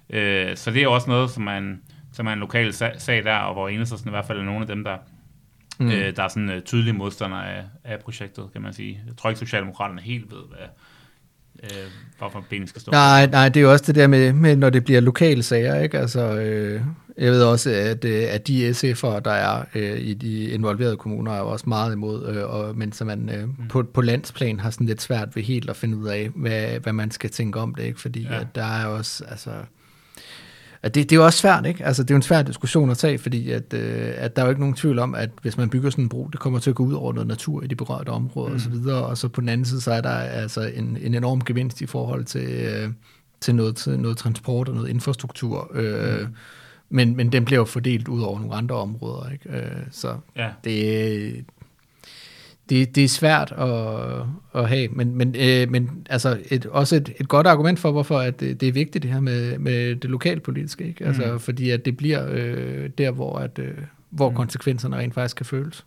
Øh, så det er også noget, som er en, som er en lokal sag, sag der, og hvor Enhedslisten i hvert fald er nogle af dem, der, Mm. øh, der er sådan øh, tydelige modstandere af, af projektet, kan man sige. Jeg tror ikke, Socialdemokraterne helt ved, hvad, øh, hvorfor benene skal stå. Nej, nej, det er jo også det der med, med når det bliver lokale sager, ikke? Altså, øh, jeg ved også, at, øh, at de SF'ere, der er øh, i de involverede kommuner, er jo også meget imod, øh, og, men så man øh, mm. på, på landsplan har sådan lidt svært ved helt at finde ud af, hvad, hvad man skal tænke om det, ikke? Fordi. Ja. at der er også, altså... At det, det er jo også svært, ikke? Altså, det er jo en svær diskussion at tage, fordi at, øh, at der er jo ikke nogen tvivl om, at hvis man bygger sådan en bro, det kommer til at gå ud over noget natur i de berørte områder mm. og så videre, og så på den anden side, så er der altså en, en enorm gevinst i forhold til, øh, til, noget, til noget transport og noget infrastruktur, øh, mm. men, men den bliver jo fordelt ud over nogle andre områder, ikke? Øh, så Ja. det, det, det er svært at, at have, men, men, øh, men altså et, også et, et godt argument for, hvorfor at det, det er vigtigt det her med, med det lokalpolitiske, ikke? Altså, Mm. fordi at det bliver øh, der, hvor, at, øh, hvor Mm. konsekvenserne rent faktisk kan føles.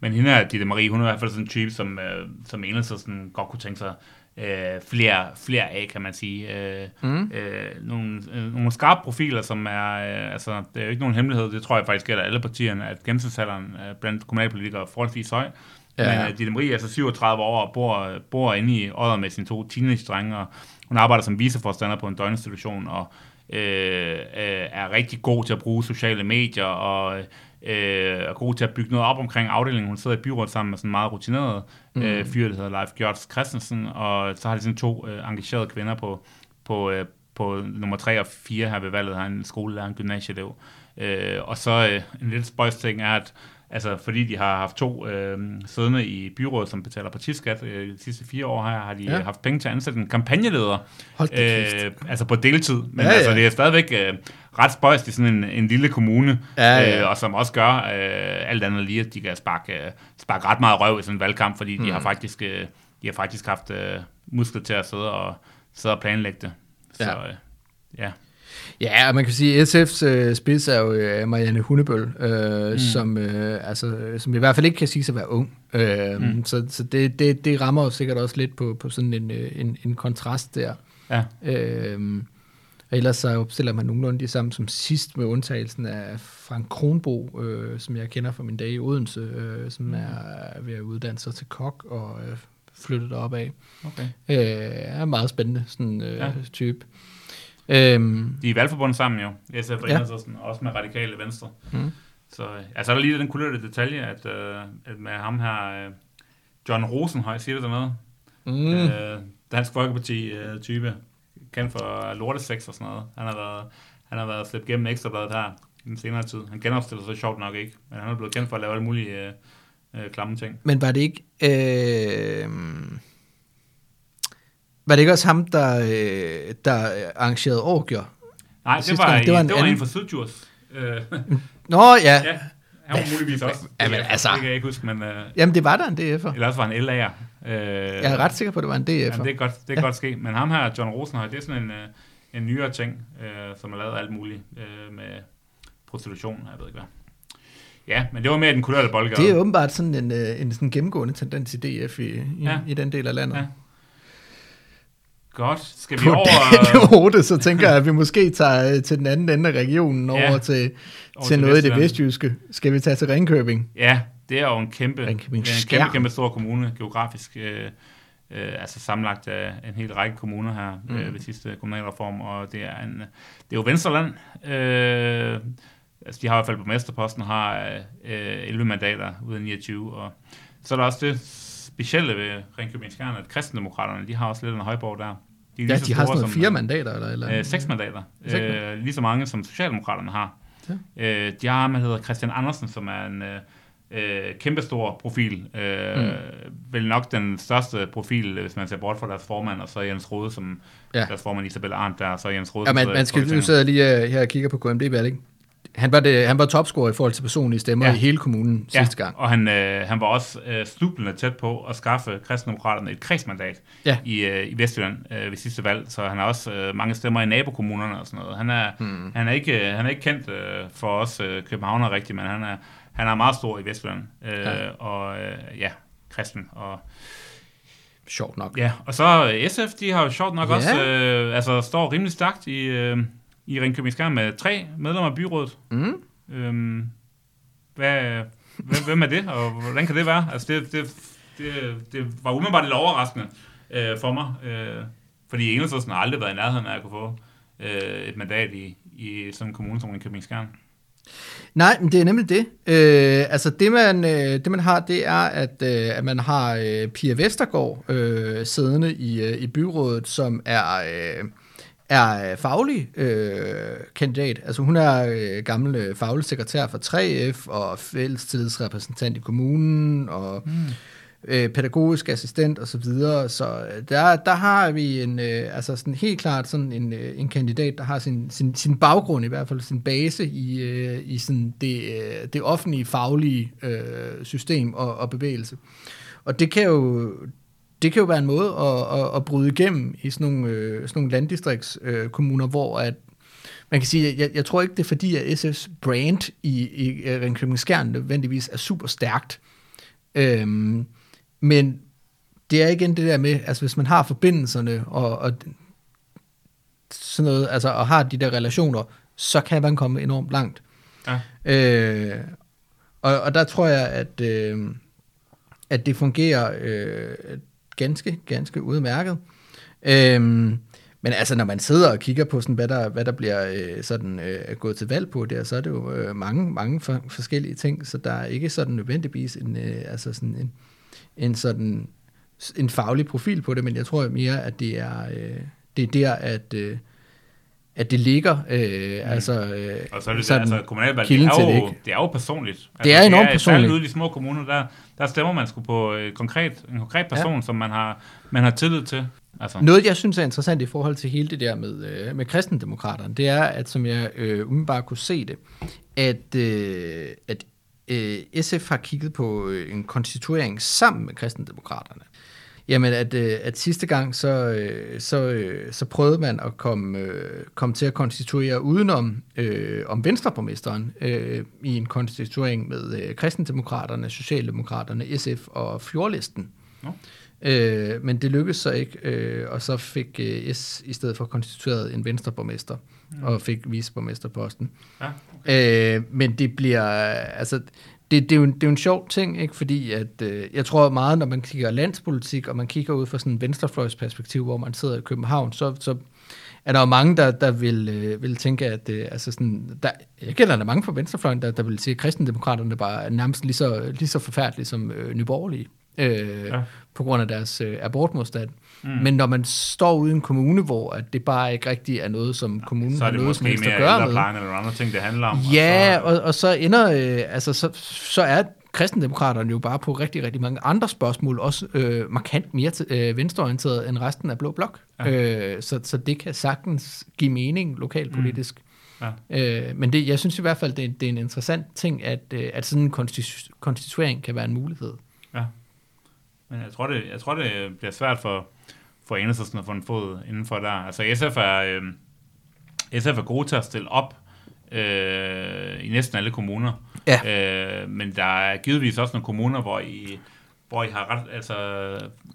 Men hende er Ditte Marie, hun er i hvert fald sådan en type, som, øh, som enhedslisten godt kunne tænke sig øh, flere, flere af, kan man sige. Øh, Mm. øh, nogle, øh, nogle skarpe profiler, som er, øh, altså, det er jo ikke nogen hemmelighed, det tror jeg faktisk gælder alle partierne, at gennemsnitsalderen øh, blandt kommunalpolitikere er forholdsvis høj. Ja. Men uh, Ditte Marie er så 37 år og bor, bor inde i Odder med sine to teenage-drenge, og hun arbejder som viceforstander på en døgninstitution, og øh, øh, er rigtig god til at bruge sociale medier, og øh, er god til at bygge noget op omkring afdelingen. Hun sidder i byrådet sammen med sådan en meget rutineret mm. øh, fyr, der hedder Leif Gjørts Christensen, og så har de sådan to øh, engagerede kvinder på, på, øh, på nummer 3 og 4 her ved valget, har en skolelærer, en gymnasieelev. Øh, og så øh, en lidt spøjs ting er, at Altså, fordi de har haft to øh, siddende i byrådet, som betaler partiskat øh, de sidste fire år her, har de Ja. ja. haft penge til at ansætte en kampagneleder. Hold øh, altså på deltid. Men Ja, ja, altså, ja. det er stadigvæk øh, ret spøjst i sådan en, en lille kommune, Ja, ja. Øh, og som også gør øh, alt andet lige, at de kan sparke, øh, sparke ret meget røv i sådan en valgkamp, fordi mm. de har faktisk øh, de har faktisk haft øh, muskler til at sidde og, sidde og planlægge det. Så Ja. øh, ja. Ja, og man kan sige, at SF's øh, spids er jo øh, Marianne Hundebøl, øh, mm. som, øh, altså, som i hvert fald ikke kan sige sig at være ung. Øh, mm. Så, så det, det, det rammer jo sikkert også lidt på, på sådan en, øh, en, en kontrast der. Ja. Øh, og ellers så opstiller man nogenlunde de samme som sidst med undtagelsen af Frank Kronbo, øh, som jeg kender fra min dag i Odense, øh, som er ved at uddanne sig til kok og øh, flyttet op af. Okay. Øh, er meget spændende sådan, øh. Ja. type. Øhm, De er valgforbundet sammen jo, SF og Ja. Enhedslisten, også med radikale venstre. Mm. Så øh, altså, er der lige den kulørte detalje, at, øh, at med ham her, øh, John Rosenhøj, siger det der noget? mm. Øh, Dansk Folkeparti-type, kendt for lortesex og sådan noget. Han har været, han har været slæbt gennem ekstrabladet her i den senere tid. Han genopstiller sig sjovt nok ikke, men han er blevet kendt for at lave alle mulige øh, øh, klamme ting. Men var det ikke... Var det ikke også ham, der, øh, der arrangerede orgier? Nej, det var, gang, det var en det var anden- en fra Sydjurs. Øh, Nå ja, ja, han var muligvis også. Ja, men altså- Det kan jeg ikke huske, men... Øh, jamen det var der en DF'er. Eller også var han LA'er. Øh, Jeg er ret sikker på, at det var en DF'er. Ja, det er godt, det kan Ja. godt ske. Men ham her, John Rosenhøj, det er sådan en, øh, en nyere ting, øh, som har lavet alt muligt øh, med prostitution, jeg ved ikke hvad. Ja, men det var mere den kulørte boldgade. Det er åbenbart sådan en, øh, en sådan gennemgående tendens i DF i, i. Ja. i den del af landet. Ja. Godt. Skal vi På over, den rute, så tænker jeg, at vi måske tager øh, til den anden ende af regionen over Ja. til, over til noget i det vestjyske. Skal vi tage til Ringkøbing? Ja, det er jo en kæmpe, Ringkøbing en kæmpe, kæmpe stor kommune geografisk. Øh, øh, altså sammenlagt af en hel række kommuner her mm. Mm. øh, ved sidste kommunalreform, og det er, en, det er jo Venstreland. Øh, altså de har i hvert fald på mesterposten, har øh, 11 mandater ud af 29, og så er der også det specielle ved Ringkøbing Skjern, at kristendemokraterne, de har også lidt en højborg der. De, er Ja, de har store sådan noget som, fire mandater eller, eller Øh, seks mandater. Seks mandater. Øh, lige så mange som Socialdemokraterne har. Ja. Øh, de har ham, der hedder Christian Andersen, som er en øh, øh, kæmpestor profil. Øh, Mm. Vel nok den største profil, hvis man ser bort fra deres formand, og så Jens Rode, som Ja. deres formand Isabel Arndt, der og så Jens Rode. Ja, man, man skal, nu sidder jeg lige øh, her og kigger på KMD valg. Han var, det, han var topscorer i forhold til personlige stemmer ja. I hele kommunen ja. sidste gang. og han, øh, han var også øh, snublende tæt på at skaffe kristendemokraterne et kredsmandat Ja. i, øh, i Vestjylland øh, ved sidste valg, så han har også øh, mange stemmer i nabokommunerne og sådan noget. Han er, hmm. han er, ikke, han er ikke kendt øh, for os øh, københavner rigtigt, men han er, han er meget stor i Vestjylland, øh, Ja. og øh, ja, kristen. Og, Sjovt nok. ja, og så øh, SF, de har jo sjovt nok ja. også, øh, altså står rimelig stærkt i, øh, i Ringkøbing Skjern med tre medlemmer af byrådet. Mm. Øhm, hvad, hvem, hvem er det, og hvordan kan det være? Altså, det, det, det, det var umiddelbart lidt overraskende øh, for mig, øh, fordi Enhedslisten har aldrig været i nærheden af at kunne få øh, et mandat i, i sådan en kommune som Ringkøbing Skjern. Nej, men det er nemlig det. Øh, altså det man, øh, det man har, det er, at, øh, at man har øh, Pia Vestergaard øh, siddende i, øh, i byrådet, som er, øh, er øh, faglig øh, kandidat. Altså hun er øh, gammel øh, faglig sekretær for 3F og fællestillidsrepræsentant i kommunen og øh, pædagogisk assistent og så videre. Så øh, der, der har vi en, øh, altså sådan helt klart sådan en, øh, en kandidat, der har sin, sin, sin baggrund i hvert fald, sin base i, øh, i sådan det, øh, det offentlige faglige øh, system og, og bevægelse. Og det kan jo det kan jo være en måde at, at, at bryde igennem i sådan nogle, øh, sådan nogle landdistriktskommuner, øh, hvor at man kan sige, jeg, jeg tror ikke, det er fordi, at SF's brand i, i Ringkøbing Skjern nødvendigvis er super stærkt. Øhm, men det er igen det der med, altså hvis man har forbindelserne og, og sådan noget, altså og har de der relationer, så kan man komme enormt langt. Ja. Øh, og, og der tror jeg, at, øh, at det fungerer øh, ganske, ganske udmærket. Øhm, men altså, når man sidder og kigger på, sådan, hvad, der, hvad der bliver øh, sådan, øh, gået til valg på der, så er det jo øh, mange, mange for, forskellige ting, så der er ikke sådan nødvendigvis en, øh, altså sådan en, en sådan en faglig profil på det, men jeg tror mere, at det er, øh, det er der, at, øh, at det ligger. Øh, mm. altså, øh, og så er det, altså kommunalvalg, det er, jo, det, det er jo personligt. Altså, det er enormt personligt. Ude i de små kommuner, der, der stemmer man sgu på et konkret, en konkret person, ja. som man har, man har tillid til. Altså. Noget, jeg synes er interessant i forhold til hele det der med, øh, med kristendemokraterne, det er, at som jeg øh, umiddelbart kunne se det, at, øh, at øh, SF har kigget på øh, en konstituering sammen med kristendemokraterne. Jamen, at, øh, at sidste gang, så, øh, så, øh, så prøvede man at komme, komme til at konstituere udenom øh, om venstreborgmesteren øh, i en konstituering med øh, kristendemokraterne, socialdemokraterne, SF og Fjordlisten. Ja. Øh, men det lykkedes så ikke, øh, og så fik øh, S i stedet for konstitueret en venstreborgmester, mm. og fik viceborgmesterposten. Ja, okay. øh, men det bliver, altså, det, det, er jo en, det er jo en sjov ting, ikke? fordi at, øh, jeg tror meget, når man kigger landspolitik, og man kigger ud fra sådan en venstrefløjsperspektiv, hvor man sidder i København, så, så er der jo mange, der, der vil, øh, vil tænke, at øh, altså sådan, der, jeg kender der mange fra venstrefløjen, der, der vil sige, at kristendemokraterne bare er nærmest lige så, lige så forfærdelige som øh, nyborgerlige øh, ja. på grund af deres øh, abortmodstand. Mm. Men når man står ude i en kommune, hvor at det bare ikke rigtig er noget, som kommunen har noget som helst at gøre med. Så er det eller andre ting, det handler om. Ja, og så, og, og så ender, øh, altså så, så er kristendemokraterne jo bare på rigtig, rigtig mange andre spørgsmål også øh, markant mere til, øh, venstreorienteret end resten af Blå Blok. Ja. Øh, så, så det kan sagtens give mening lokalpolitisk. Mm. Ja. Øh, men det, jeg synes i hvert fald, det, det er en interessant ting, at, øh, at sådan en konstitu- konstituering kan være en mulighed. Ja. Men jeg tror, det, jeg tror, det bliver svært for, for Enhedslisten at få en fod indenfor der. Altså SF er, øh, SF er gode til at stille op øh, i næsten alle kommuner. Ja. Øh, men der er givetvis også nogle kommuner, hvor I, hvor I har ret, altså,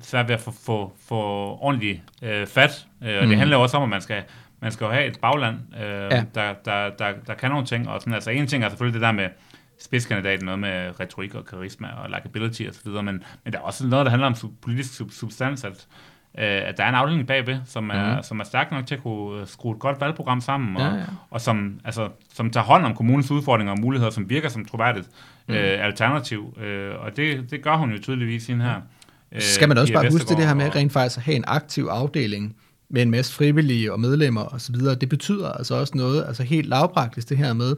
svært ved at få, få, få ordentligt øh, fat. Øh, og mm. det handler også om, at man skal, man skal jo have et bagland, øh, ja. der, der, der, der kan nogle ting. Og sådan, altså, en ting er selvfølgelig det der med, spidskandidaten noget med retorik og karisma og likability osv., men, men der er også noget, der handler om politisk substans, at, at der er en afdeling bagved, som er, mm. som er stærk nok til at kunne skrue et godt valgprogram sammen, og, ja, ja. og som, altså, som tager hånd om kommunens udfordringer og muligheder, som virker som troværdigt mm. øh, alternativ. Øh, og det, det gør hun jo tydeligvis i her. Øh, Skal man også bare huske det, her med rent faktisk at have en aktiv afdeling, med en masse frivillige og medlemmer osv., det betyder altså også noget, altså helt lavpraktisk det her med,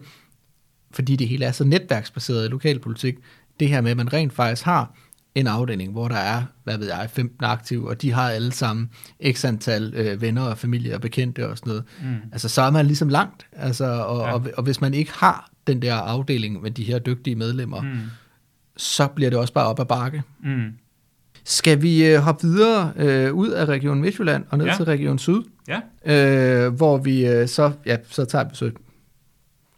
fordi det hele er så netværksbaseret i lokalpolitik, det her med, at man rent faktisk har en afdeling, hvor der er, hvad ved jeg, 15 aktive, og de har alle sammen x antal øh, venner og familie og bekendte og sådan noget. Mm. Altså, så er man ligesom langt. Altså, og, ja. og, og hvis man ikke har den der afdeling med de her dygtige medlemmer, mm. så bliver det også bare op ad bakke. Mm. Skal vi øh, hoppe videre øh, ud af Region Midtjylland og ned ja. til Region Syd? Ja. Øh, hvor vi øh, så, ja, så tager vi så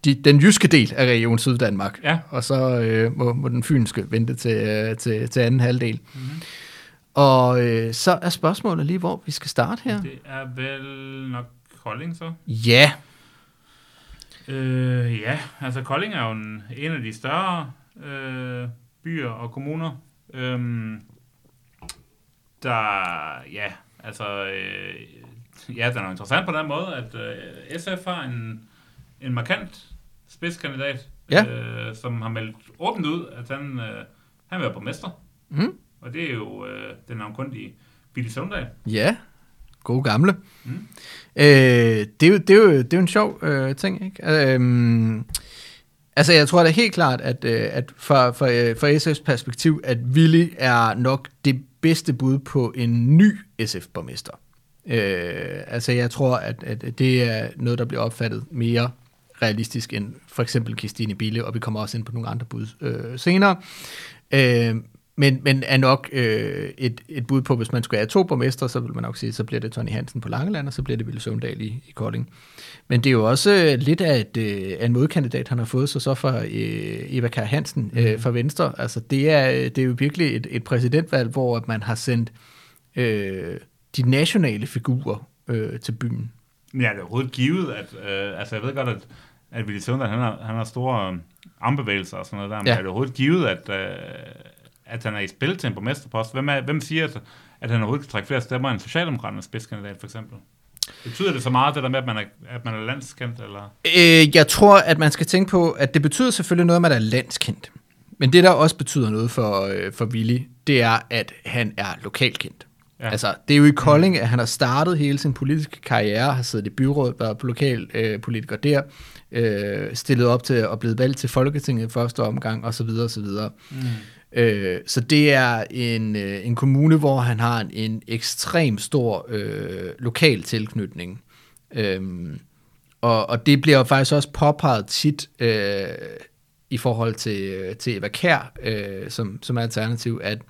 de, den jyske del af Region Syddanmark, ja. og så øh, må, må den fynske vente til, øh, til, til anden halvdel. Mm-hmm. Og øh, så er spørgsmålet lige, hvor vi skal starte her. Det er vel nok Kolding så? Ja. Øh, ja, altså Kolding er jo en, en af de større øh, byer og kommuner. Øhm, der, ja, altså, øh, ja, den er interessant på den måde, at øh, SF har en, en markant spidskandidat, ja. øh, som har meldt åbent ud, at han, øh, han vil være borgmester. Mm. Og det er jo øh, den navnkundige Billy Sundag. Ja, god gamle. Mm. Øh, det, er jo, det, er jo, det er jo en sjov øh, ting, ikke? Øh, Altså, jeg tror da helt klart, at, øh, at fra, fra, øh, fra SF's perspektiv, at Willy er nok det bedste bud på en ny SF-borgmester. Øh, altså, jeg tror, at, at det er noget, der bliver opfattet mere realistisk end for eksempel Christine Bille, og vi kommer også ind på nogle andre bud øh, senere. Øh, men, men er nok øh, et, et bud på, hvis man skulle have to borgmester, så vil man nok sige, så bliver det Tony Hansen på Langeland, og så bliver det Ville Søvndal i, i Kolding. Men det er jo også øh, lidt af, et, øh, af en modkandidat, han har fået sig så fra øh, Eva Kær Hansen øh, mm. fra Venstre. Altså det er, det er jo virkelig et, et præsidentvalg, hvor man har sendt øh, de nationale figurer øh, til byen. Men er det overhovedet givet, at, øh, altså jeg ved godt, at, at Ville Søvndal, han har, han har store øh, armbevægelser og sådan noget der, men ja. er det overhovedet givet, at, øh, at han er i spil til en borgmesterpost? Hvem, er, hvem siger, at, at han overhovedet kan trække flere stemmer end Socialdemokraternes spidskandidat, for eksempel? Betyder det så meget, det der med, at man er, at man er landskendt? Eller? Øh, jeg tror, at man skal tænke på, at det betyder selvfølgelig noget, at man er landskendt. Men det, der også betyder noget for, øh, for Willy, det er, at han er lokalkendt. Ja. Altså, det er jo i Kolding, at han har startet hele sin politiske karriere, har siddet i byrådet, været lokal øh, politiker der, øh, stillet op til at blive valgt til Folketinget i første omgang, osv. osv. Mm. Øh, så det er en, øh, en kommune, hvor han har en, en ekstrem stor øh, lokal tilknytning. Øhm, og, og det bliver jo faktisk også påpeget tit øh, i forhold til, til Eva Kær, øh, som, som alternativ, at øh,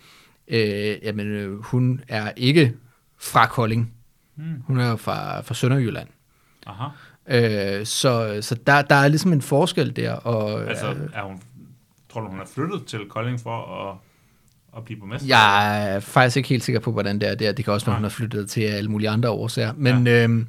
jamen, øh, hun er ikke fra Kolding. Hmm. Hun er fra, fra Sønderjylland. Aha. Øh, så så der, der er ligesom en forskel der. Og, altså, er hun Tror du, hun er flyttet til Kolding for at, at blive borgmester? Jeg er faktisk ikke helt sikker på, hvordan det er der. Det kan også være, hun har flyttet til alle mulige andre årsager. Men, ja. øhm,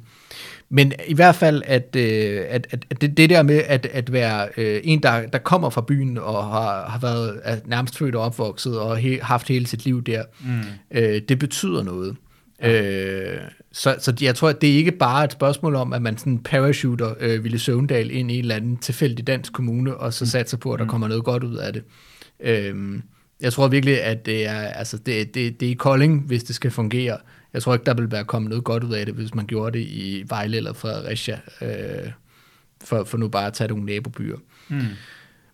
men i hvert fald, at, øh, at, at, at det, det der med at, at være øh, en, der, der kommer fra byen og har, har været er nærmest født og opvokset og he, haft hele sit liv der, mm. øh, det betyder noget. Ja. Øh, så, så jeg tror, at det er ikke bare et spørgsmål om, at man sådan parachuter øh, Ville Søvndal ind i en eller anden tilfældig dansk kommune, og så mm. satser på, at der mm. kommer noget godt ud af det. Øh, jeg tror virkelig, at det er, altså det, det, det er i Kolding, hvis det skal fungere. Jeg tror ikke, der vil være kommet noget godt ud af det, hvis man gjorde det i Vejle eller Fredericia, øh, for, for nu bare at tage nogle nabobyer. Mm.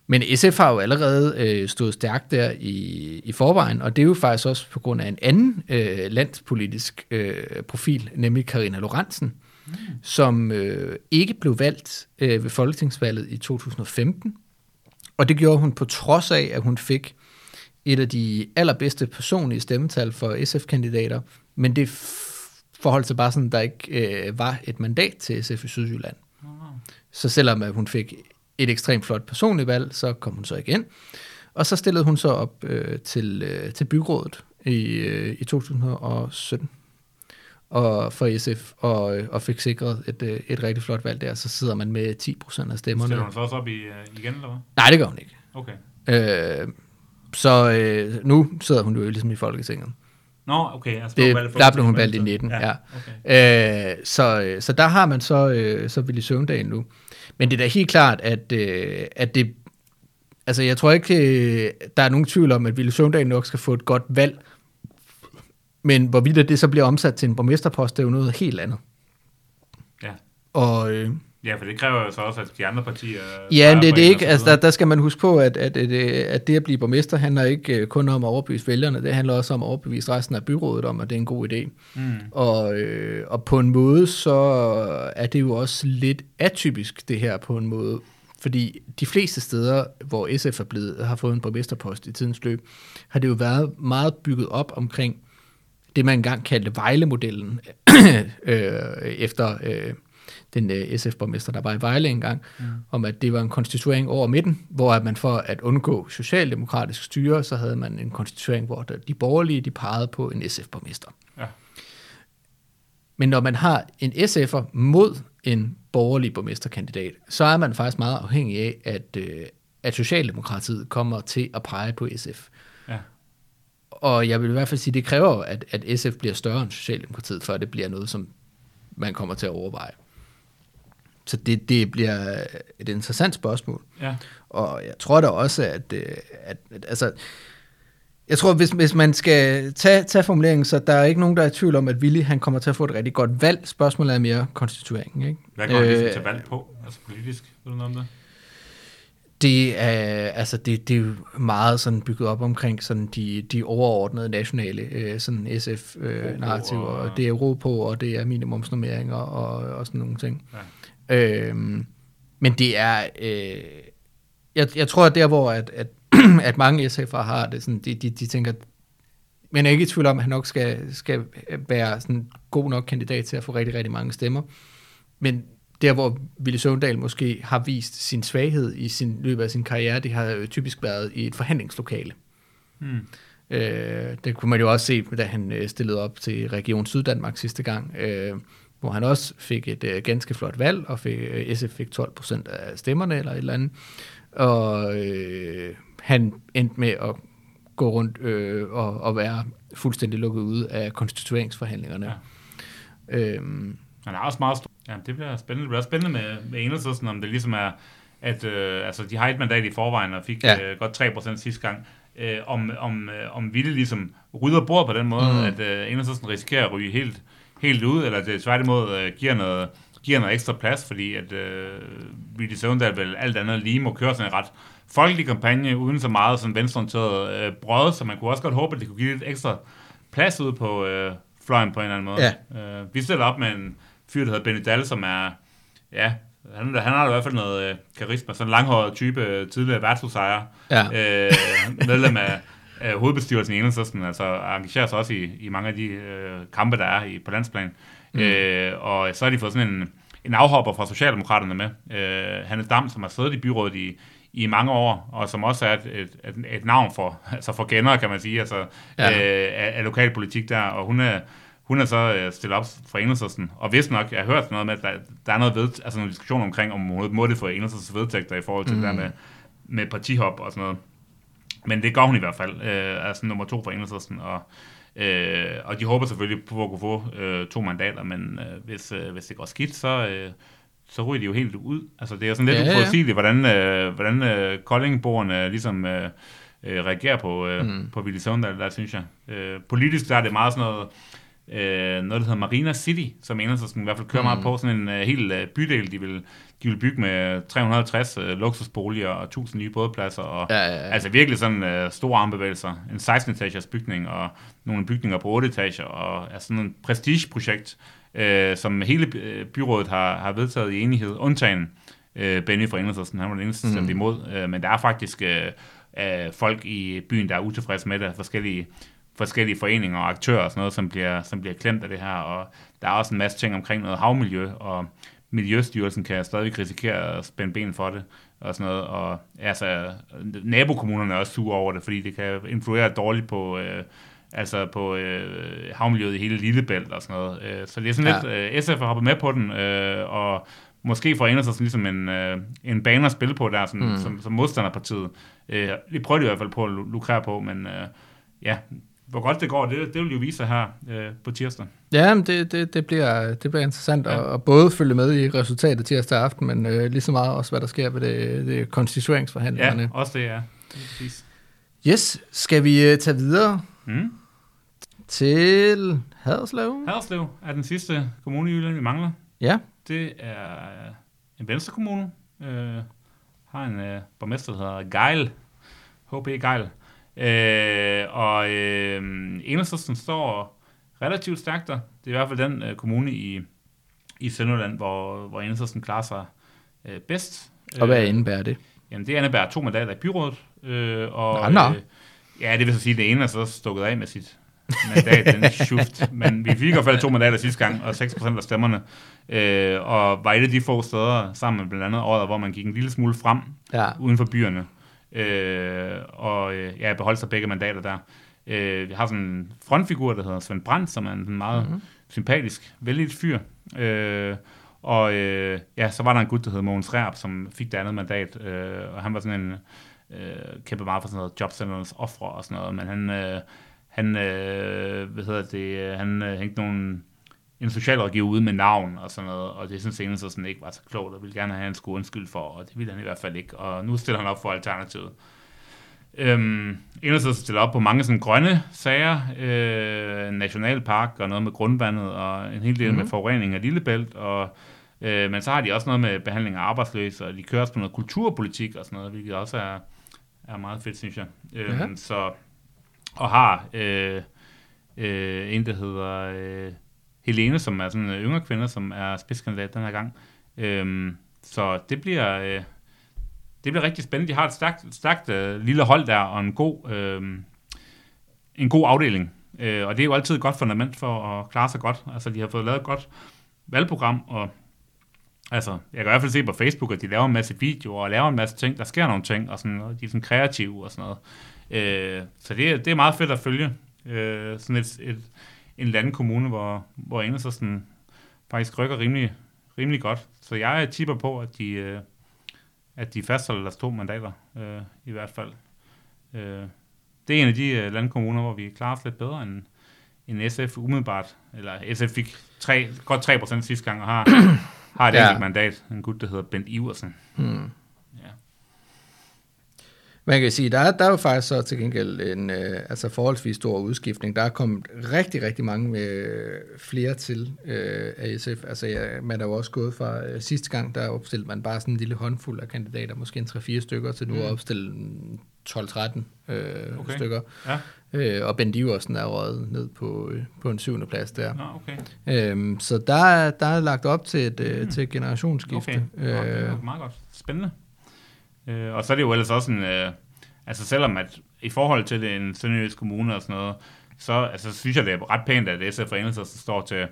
Men SF har jo allerede øh, stået stærkt der i, i forvejen, og det er jo faktisk også på grund af en anden øh, landspolitisk øh, profil, nemlig Karina Lorentzen, mm. som øh, ikke blev valgt øh, ved folketingsvalget i 2015. Og det gjorde hun på trods af, at hun fik et af de allerbedste personlige stemmetal for SF-kandidater, men det forholdt sig bare sådan, der ikke øh, var et mandat til SF i Sydjylland. Så selvom at hun fik et ekstremt flot personligt valg, så kom hun så igen. Og så stillede hun så op øh, til, øh, til byrådet i, øh, i 2017 og for SF, og, og fik sikret et, øh, et rigtig flot valg der. Så sidder man med 10 procent af stemmerne. Stiller hun så også op i, uh, igen, eller hvad? Nej, det gør hun ikke. Okay. Øh, så øh, nu sidder hun jo ligesom i Folketinget. Nå, okay. Altså, det, der blev hun valgt i 19, ja. ja. Okay. Øh, så, øh, så der har man så, øh, så Willy Søvndal nu. Men det er da helt klart, at, øh, at det... Altså, jeg tror ikke, øh, der er nogen tvivl om, at Ville Søvndal nok skal få et godt valg. Men hvorvidt det så bliver omsat til en borgmesterpost, det er jo noget helt andet. Ja. Og... Øh, Ja, for det kræver jo så også, at de andre partier... Ja, det er det ikke. Altså, der, der skal man huske på, at, at, at, at det at blive borgmester handler ikke øh, kun om at overbevise vælgerne, det handler også om at overbevise resten af byrådet om, at det er en god idé. Mm. Og, øh, og på en måde, så er det jo også lidt atypisk, det her på en måde. Fordi de fleste steder, hvor SF er blevet, har fået en borgmesterpost i tidens løb, har det jo været meget bygget op omkring det, man engang kaldte Vejle-modellen, øh, efter... Øh, den øh, SF-borgmester, der var i Vejle engang, mm. om at det var en konstituering over midten, hvor at man for at undgå socialdemokratisk styre, så havde man en konstituering, hvor de borgerlige de pegede på en SF-borgmester. Ja. Men når man har en SF'er mod en borgerlig borgmesterkandidat, så er man faktisk meget afhængig af, at, øh, at Socialdemokratiet kommer til at pege på SF. Ja. Og jeg vil i hvert fald sige, at det kræver, at, at SF bliver større end Socialdemokratiet, før det bliver noget, som man kommer til at overveje. Så det, det bliver et interessant spørgsmål. Ja. Og jeg tror da også, at, øh, at, at altså, jeg tror, hvis, hvis man skal tage, tage formuleringen, så der er ikke nogen, der er i tvivl om, at Willy han kommer til at få et rigtig godt valg. Spørgsmålet er mere konstitueringen. Ikke? Hvad går øh, ligesom til valg på, altså politisk? Ved du noget om det? Det er, altså det, det er jo meget sådan bygget op omkring sådan de, de overordnede nationale øh, sådan SF-narrativer. Øh, og- og det er ro på, og det er minimumsnormeringer og, og sådan nogle ting. Ja. Øhm, men det er... Øh, jeg, jeg tror, at der, hvor at, at, at mange SF'ere har det, sådan, de, de, de tænker, men jeg er ikke i tvivl om, at han nok skal, skal være sådan god nok kandidat til at få rigtig, rigtig mange stemmer. Men der, hvor Ville Søvndal måske har vist sin svaghed i sin løbet af sin karriere, det har jo typisk været i et forhandlingslokale. Hmm. Øh, det kunne man jo også se, da han øh, stillede op til Region Syddanmark sidste gang, øh, hvor han også fik et øh, ganske flot valg, og fik, øh, SF fik 12 procent af stemmerne eller et eller andet. Og øh, han endte med at gå rundt øh, og, og være fuldstændig lukket ude af konstitueringsforhandlingerne. Ja. Øhm, Han er også meget stor. Ja, det bliver spændende. Det bliver spændende med, med enhedslisten, om det ligesom er, at øh, altså, de har et mandat i forvejen, og fik Ja. øh, godt 3% sidste gang. Øh, om, om, øh, om Ville ligesom rydder bord på den måde, Mm. mm. at øh, enhedslisten risikerer at ryge helt, helt ud, eller det tværtimod øh, giver, noget, giver noget ekstra plads, fordi at øh, Ville Søvndal vel alt andet lige må køre sådan en ret folkelig kampagne, uden så meget sådan venstreorienteret øh, brød, så man kunne også godt håbe, at det kunne give lidt ekstra plads ud på øh, fløjen på en eller anden måde. Ja. Øh, vi stiller op med en fyr, der hedder Benny Dahl, som er, ja, han, han har i hvert fald noget øh, karisma, sådan en langhåret type, øh, tidligere værtshusejer, ja. øh, medlem af, af hovedbestyrelsen i Enhedslisten, altså engagerer sig også i, i mange af de øh, kampe, der er i, på landsplan. Mm. Øh, og så har de fået sådan en, en afhopper fra Socialdemokraterne med, øh, Hanne Dam, som har siddet i byrådet i, i mange år, og som også er et, et, et, navn for, altså for genere, kan man sige, altså Ja. øh, af, af lokalpolitik der, og hun er, hun er så øh, stillet op for Enhedslisten. Og hvis nok, jeg har hørt noget med, at der, der er noget ved, altså nogle diskussioner omkring, om hun må det for Enhedslistens vedtægter i forhold til mm. det der med, med partihop og sådan noget. Men det gør hun i hvert fald, øh, altså nummer to for Enhedslisten, og, øh, og de håber selvfølgelig på at kunne få øh, to mandater, men øh, hvis, øh, hvis det går skidt, så, øh, så ryger de jo helt ud. Altså det er jo sådan lidt Ja, ja, ja. uforudsigeligt, hvordan, øh, hvordan øh, Koldingborgerne ligesom øh, øh, reagerer på, øh, mm. på Willy Søvndal, der synes jeg. Øh, politisk der er det meget sådan noget, øh, noget, der hedder Marina City, som Enhedslisten i hvert fald kører mm. meget på, sådan en øh, hel øh, bydel, de vil, de vil bygge med 350 øh, luksusboliger og 1000 nye bådpladser, og Ja, ja, ja. altså virkelig sådan øh, store armbevægelser. En 16-etagers bygning, og nogle bygninger på 8 etager, og er sådan et prestigeprojekt, øh, som hele øh, byrådet har, har vedtaget i enighed, undtagen øh, Benny fra Enhedslisten, han var den eneste, stemte imod, øh, men der er faktisk øh, øh, folk i byen, der er utilfredse med det, forskellige forskellige foreninger og aktører og sådan noget, som bliver, som bliver klemt af det her, og der er også en masse ting omkring noget havmiljø, og Miljøstyrelsen kan stadig risikere at spænde ben for det, og sådan noget, og altså, nabokommunerne er også sure over det, fordi det kan influere dårligt på, øh, altså på øh, havmiljøet i hele Lillebælt og sådan noget. Øh, så det er sådan Ja. lidt, øh, SF har hoppet med på den, øh, og måske får sig sådan ligesom en, øh, en bane at spille på der, sådan, mm. som, som modstanderpartiet. Øh, det prøver de i hvert fald på at lu- lukrere på, men øh, ja, hvor godt det går, det, det vil jo vise sig her øh, på tirsdag. Ja, men det, det, det, bliver, det bliver interessant Ja. at, at både følge med i resultatet tirsdag aften, men øh, lige så meget også, hvad der sker ved det, det konstitueringsforhandlingerne. Ja, også det, ja. Præcis. Yes, skal vi øh, tage videre Mm. til Haderslev? Haderslev er den sidste kommune i Jylland, vi mangler. Ja. Det er en venstrekommune. Øh, har en øh, borgmester, der hedder Geil. H.P. Geil. Øh, og øh, Enhedslisten står relativt stærkt der. Det er i hvert fald den øh, kommune i, i Sønderland, hvor, hvor Enhedslisten klarer sig øh, bedst. Og hvad Øh, indebærer det? Jamen, det indebærer to mandater i byrådet. Øh, og, Nå, nå. Øh, ja, det vil så sige, at det ene er så stukket af med sit mandat, den schuft. Men vi fik i hvert fald to mandater sidste gang, og 6% af stemmerne. Øh, og af de få steder, sammen med blandt andet året, hvor man gik en lille smule frem Ja. uden for byerne. Øh, og øh, ja, beholdt sig begge mandater der. Øh, vi har sådan en frontfigur, der hedder Svend Brandt, som er en meget mm-hmm. sympatisk, vældig fyr. Øh, og øh, ja, så var der en gut, der hed Mogens Rærp, som fik det andet mandat, øh, og han var sådan en, øh, kæmpe meget for sådan noget jobcenternes ofre og sådan noget, men han, øh, han øh, hvad hedder det, øh, han øh, hængte nogle, en socialrådgiver ude med navn og sådan noget, og det synes så sådan ikke var så klogt, og ville gerne have, at han skulle undskylde for, og det ville han i hvert fald ikke, og nu stiller han op for Alternativet. Øhm, Enhedslisten stiller op på mange sådan grønne sager, øh, en nationalpark og noget med grundvandet og en hel del mm-hmm. med forurening af Lillebælt og Øh, men så har de også noget med behandling af arbejdsløse, og de kører også på noget kulturpolitik og sådan noget, hvilket også er, er meget fedt, synes jeg. Øh, Ja. Så, og har øh, øh, en, der hedder øh, Helene, som er sådan en yngre kvinde, som er spidskandidat den her gang. Øhm, så det bliver, øh, det bliver rigtig spændende. De har et stærkt, stærkt øh, lille hold der, og en god, øh, en god afdeling. Øh, og det er jo altid et godt fundament for at klare sig godt. Altså, de har fået lavet et godt valgprogram, og altså, jeg kan i hvert fald se på Facebook, at de laver en masse videoer, og laver en masse ting, der sker nogle ting, og, sådan, og de er sådan kreative og sådan noget. Øh, så det, det er meget fedt at følge. Øh, sådan et, et, en eller anden kommune, hvor, hvor Enhedslisten faktisk rykker rimelig, rimelig godt. Så jeg tipper på, at de, øh, at de fastholder deres to mandater, øh, i hvert fald. Øh, det er en af de øh, landkommuner, hvor vi klarer os lidt bedre end, end SF umiddelbart. Eller SF fik tre, godt 3 procent sidste gang, og har, har et Ja. enkelt mandat. En gut, der hedder Bent Iversen. Hmm. Man kan sige, der er, der er jo faktisk så til gengæld en øh, altså forholdsvis stor udskiftning. Der er kommet rigtig, rigtig mange øh, flere til øh, af SF. Altså, ja, man er jo også gået fra øh, sidste gang, der opstillede man bare sådan en lille håndfuld af kandidater, måske en 3-4 stykker, til nu Mm. at opstille en 12-13 øh, Okay. stykker. Ja, Øh, og Ben Diversen er røget ned på, øh, på en syvende plads der. Nå, okay. Øhm, så der er, der er lagt op til et, mm. Mm. til et generationsskifte. Okay, det er Øh, meget godt. Spændende. Øh, og så er det jo ellers også en... Øh, altså selvom at i forhold til det, en sønderjysk kommune og sådan noget, så altså, synes jeg, det er ret pænt, at SF og Enhedslisten står til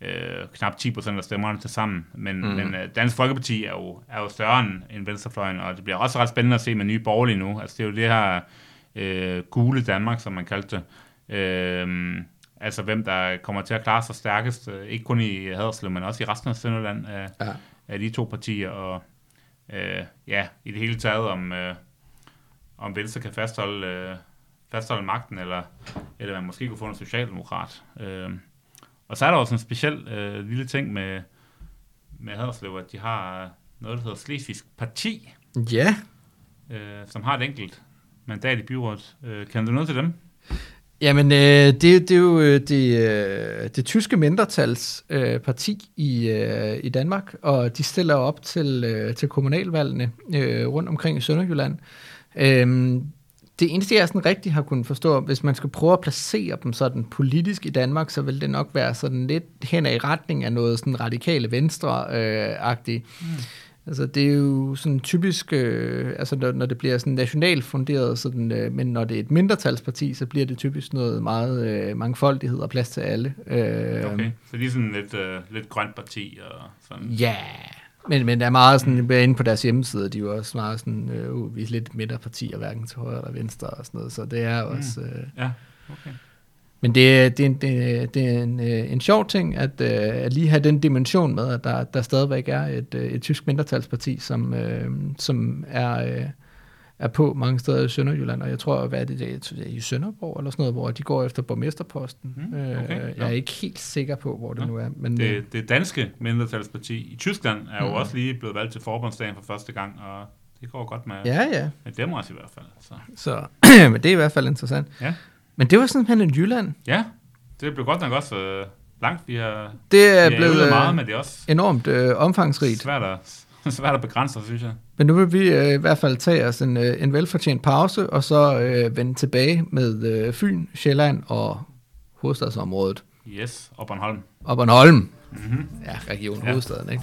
øh, knap 10% af stemmerne til sammen. Men, Mm. men øh, Dansk Folkeparti er jo, er jo større end, Venstrefløjen, og det bliver også ret spændende at se med nye borgerlige nu. Altså det er jo det her øh, gule Danmark, som man kaldte det. Øh, altså hvem der kommer til at klare sig stærkest, øh, ikke kun i Haderslev, men også i resten af Sønderland af, ja. af de to partier, og øh, ja, i det hele taget, om, øh, om Venstre kan fastholde, øh, fastholde magten, eller, eller man måske kunne få en socialdemokrat. Øh, og så er der også en speciel øh, lille ting med, med Haderslev, at de har noget, der hedder Slesvigsk Parti, ja, øh, som har et enkelt mandat i byrådet. Øh, kan du noget til dem? Jamen, øh, det, det er jo øh, det, øh, det tyske mindretals øh, parti i, øh, i Danmark, og de stiller op til, øh, til kommunalvalgene øh, rundt omkring i Sønderjylland. Øh, det eneste, jeg sådan rigtig har kunnet forstå, hvis man skal prøve at placere dem sådan politisk i Danmark, så vil det nok være sådan lidt hen i retning af noget sådan radikale venstre-agtigt. Øh, mm. Altså det er jo sådan typisk, øh, altså når, når det bliver sådan nationalt funderet, sådan, øh, men når det er et mindretalsparti, så bliver det typisk noget meget øh, mangfoldighed og plads til alle. Øh, Okay. Så de er sådan lidt, øh, lidt grønt parti og sådan. Ja, men, men der er meget sådan, inde på deres hjemmeside, de er jo også meget sådan, øh, uh, vi er lidt midterpartier, hverken til højre eller venstre og sådan noget, så det er også... Øh, Ja, okay. Men det, er- det, er en, det, det er en, øh, en sjov ting, at, øh, at lige have den dimension med, at der, der stadigvæk er et, øh, et tysk mindretalsparti, som, øh, som er, øh, er på mange steder i Sønderjylland, og jeg tror, hvad er det, det er i Sønderborg eller sådan noget, hvor de går efter borgmesterposten. Øh, okay. Jeg Nå. er ikke helt sikker på, hvor det Nå. nu er. Men, øh, Det, det danske mindretalsparti i Tyskland er jo Mhm. også lige blevet valgt til forbundsdagen for første gang, og det går godt med, ja, ja. med dem også i hvert fald. Så. Så men det er i hvert fald interessant. Ja. Men det var simpelthen en Jylland. ja, det blev godt nok også øh, langt. Vi har, Det er vi blevet øh, meget, men det er også enormt øh, omfangsrigt. svært at, svært at begrænse, synes jeg. Men nu vil vi øh, i hvert fald tage os en, øh, en velfortjent pause, og så øh, vende tilbage med øh, Fyn, Sjælland og hovedstadsområdet. Yes, og Bornholm. Og Bornholm. Mm-hmm. Ja, region Ja. hovedstaden, ikke?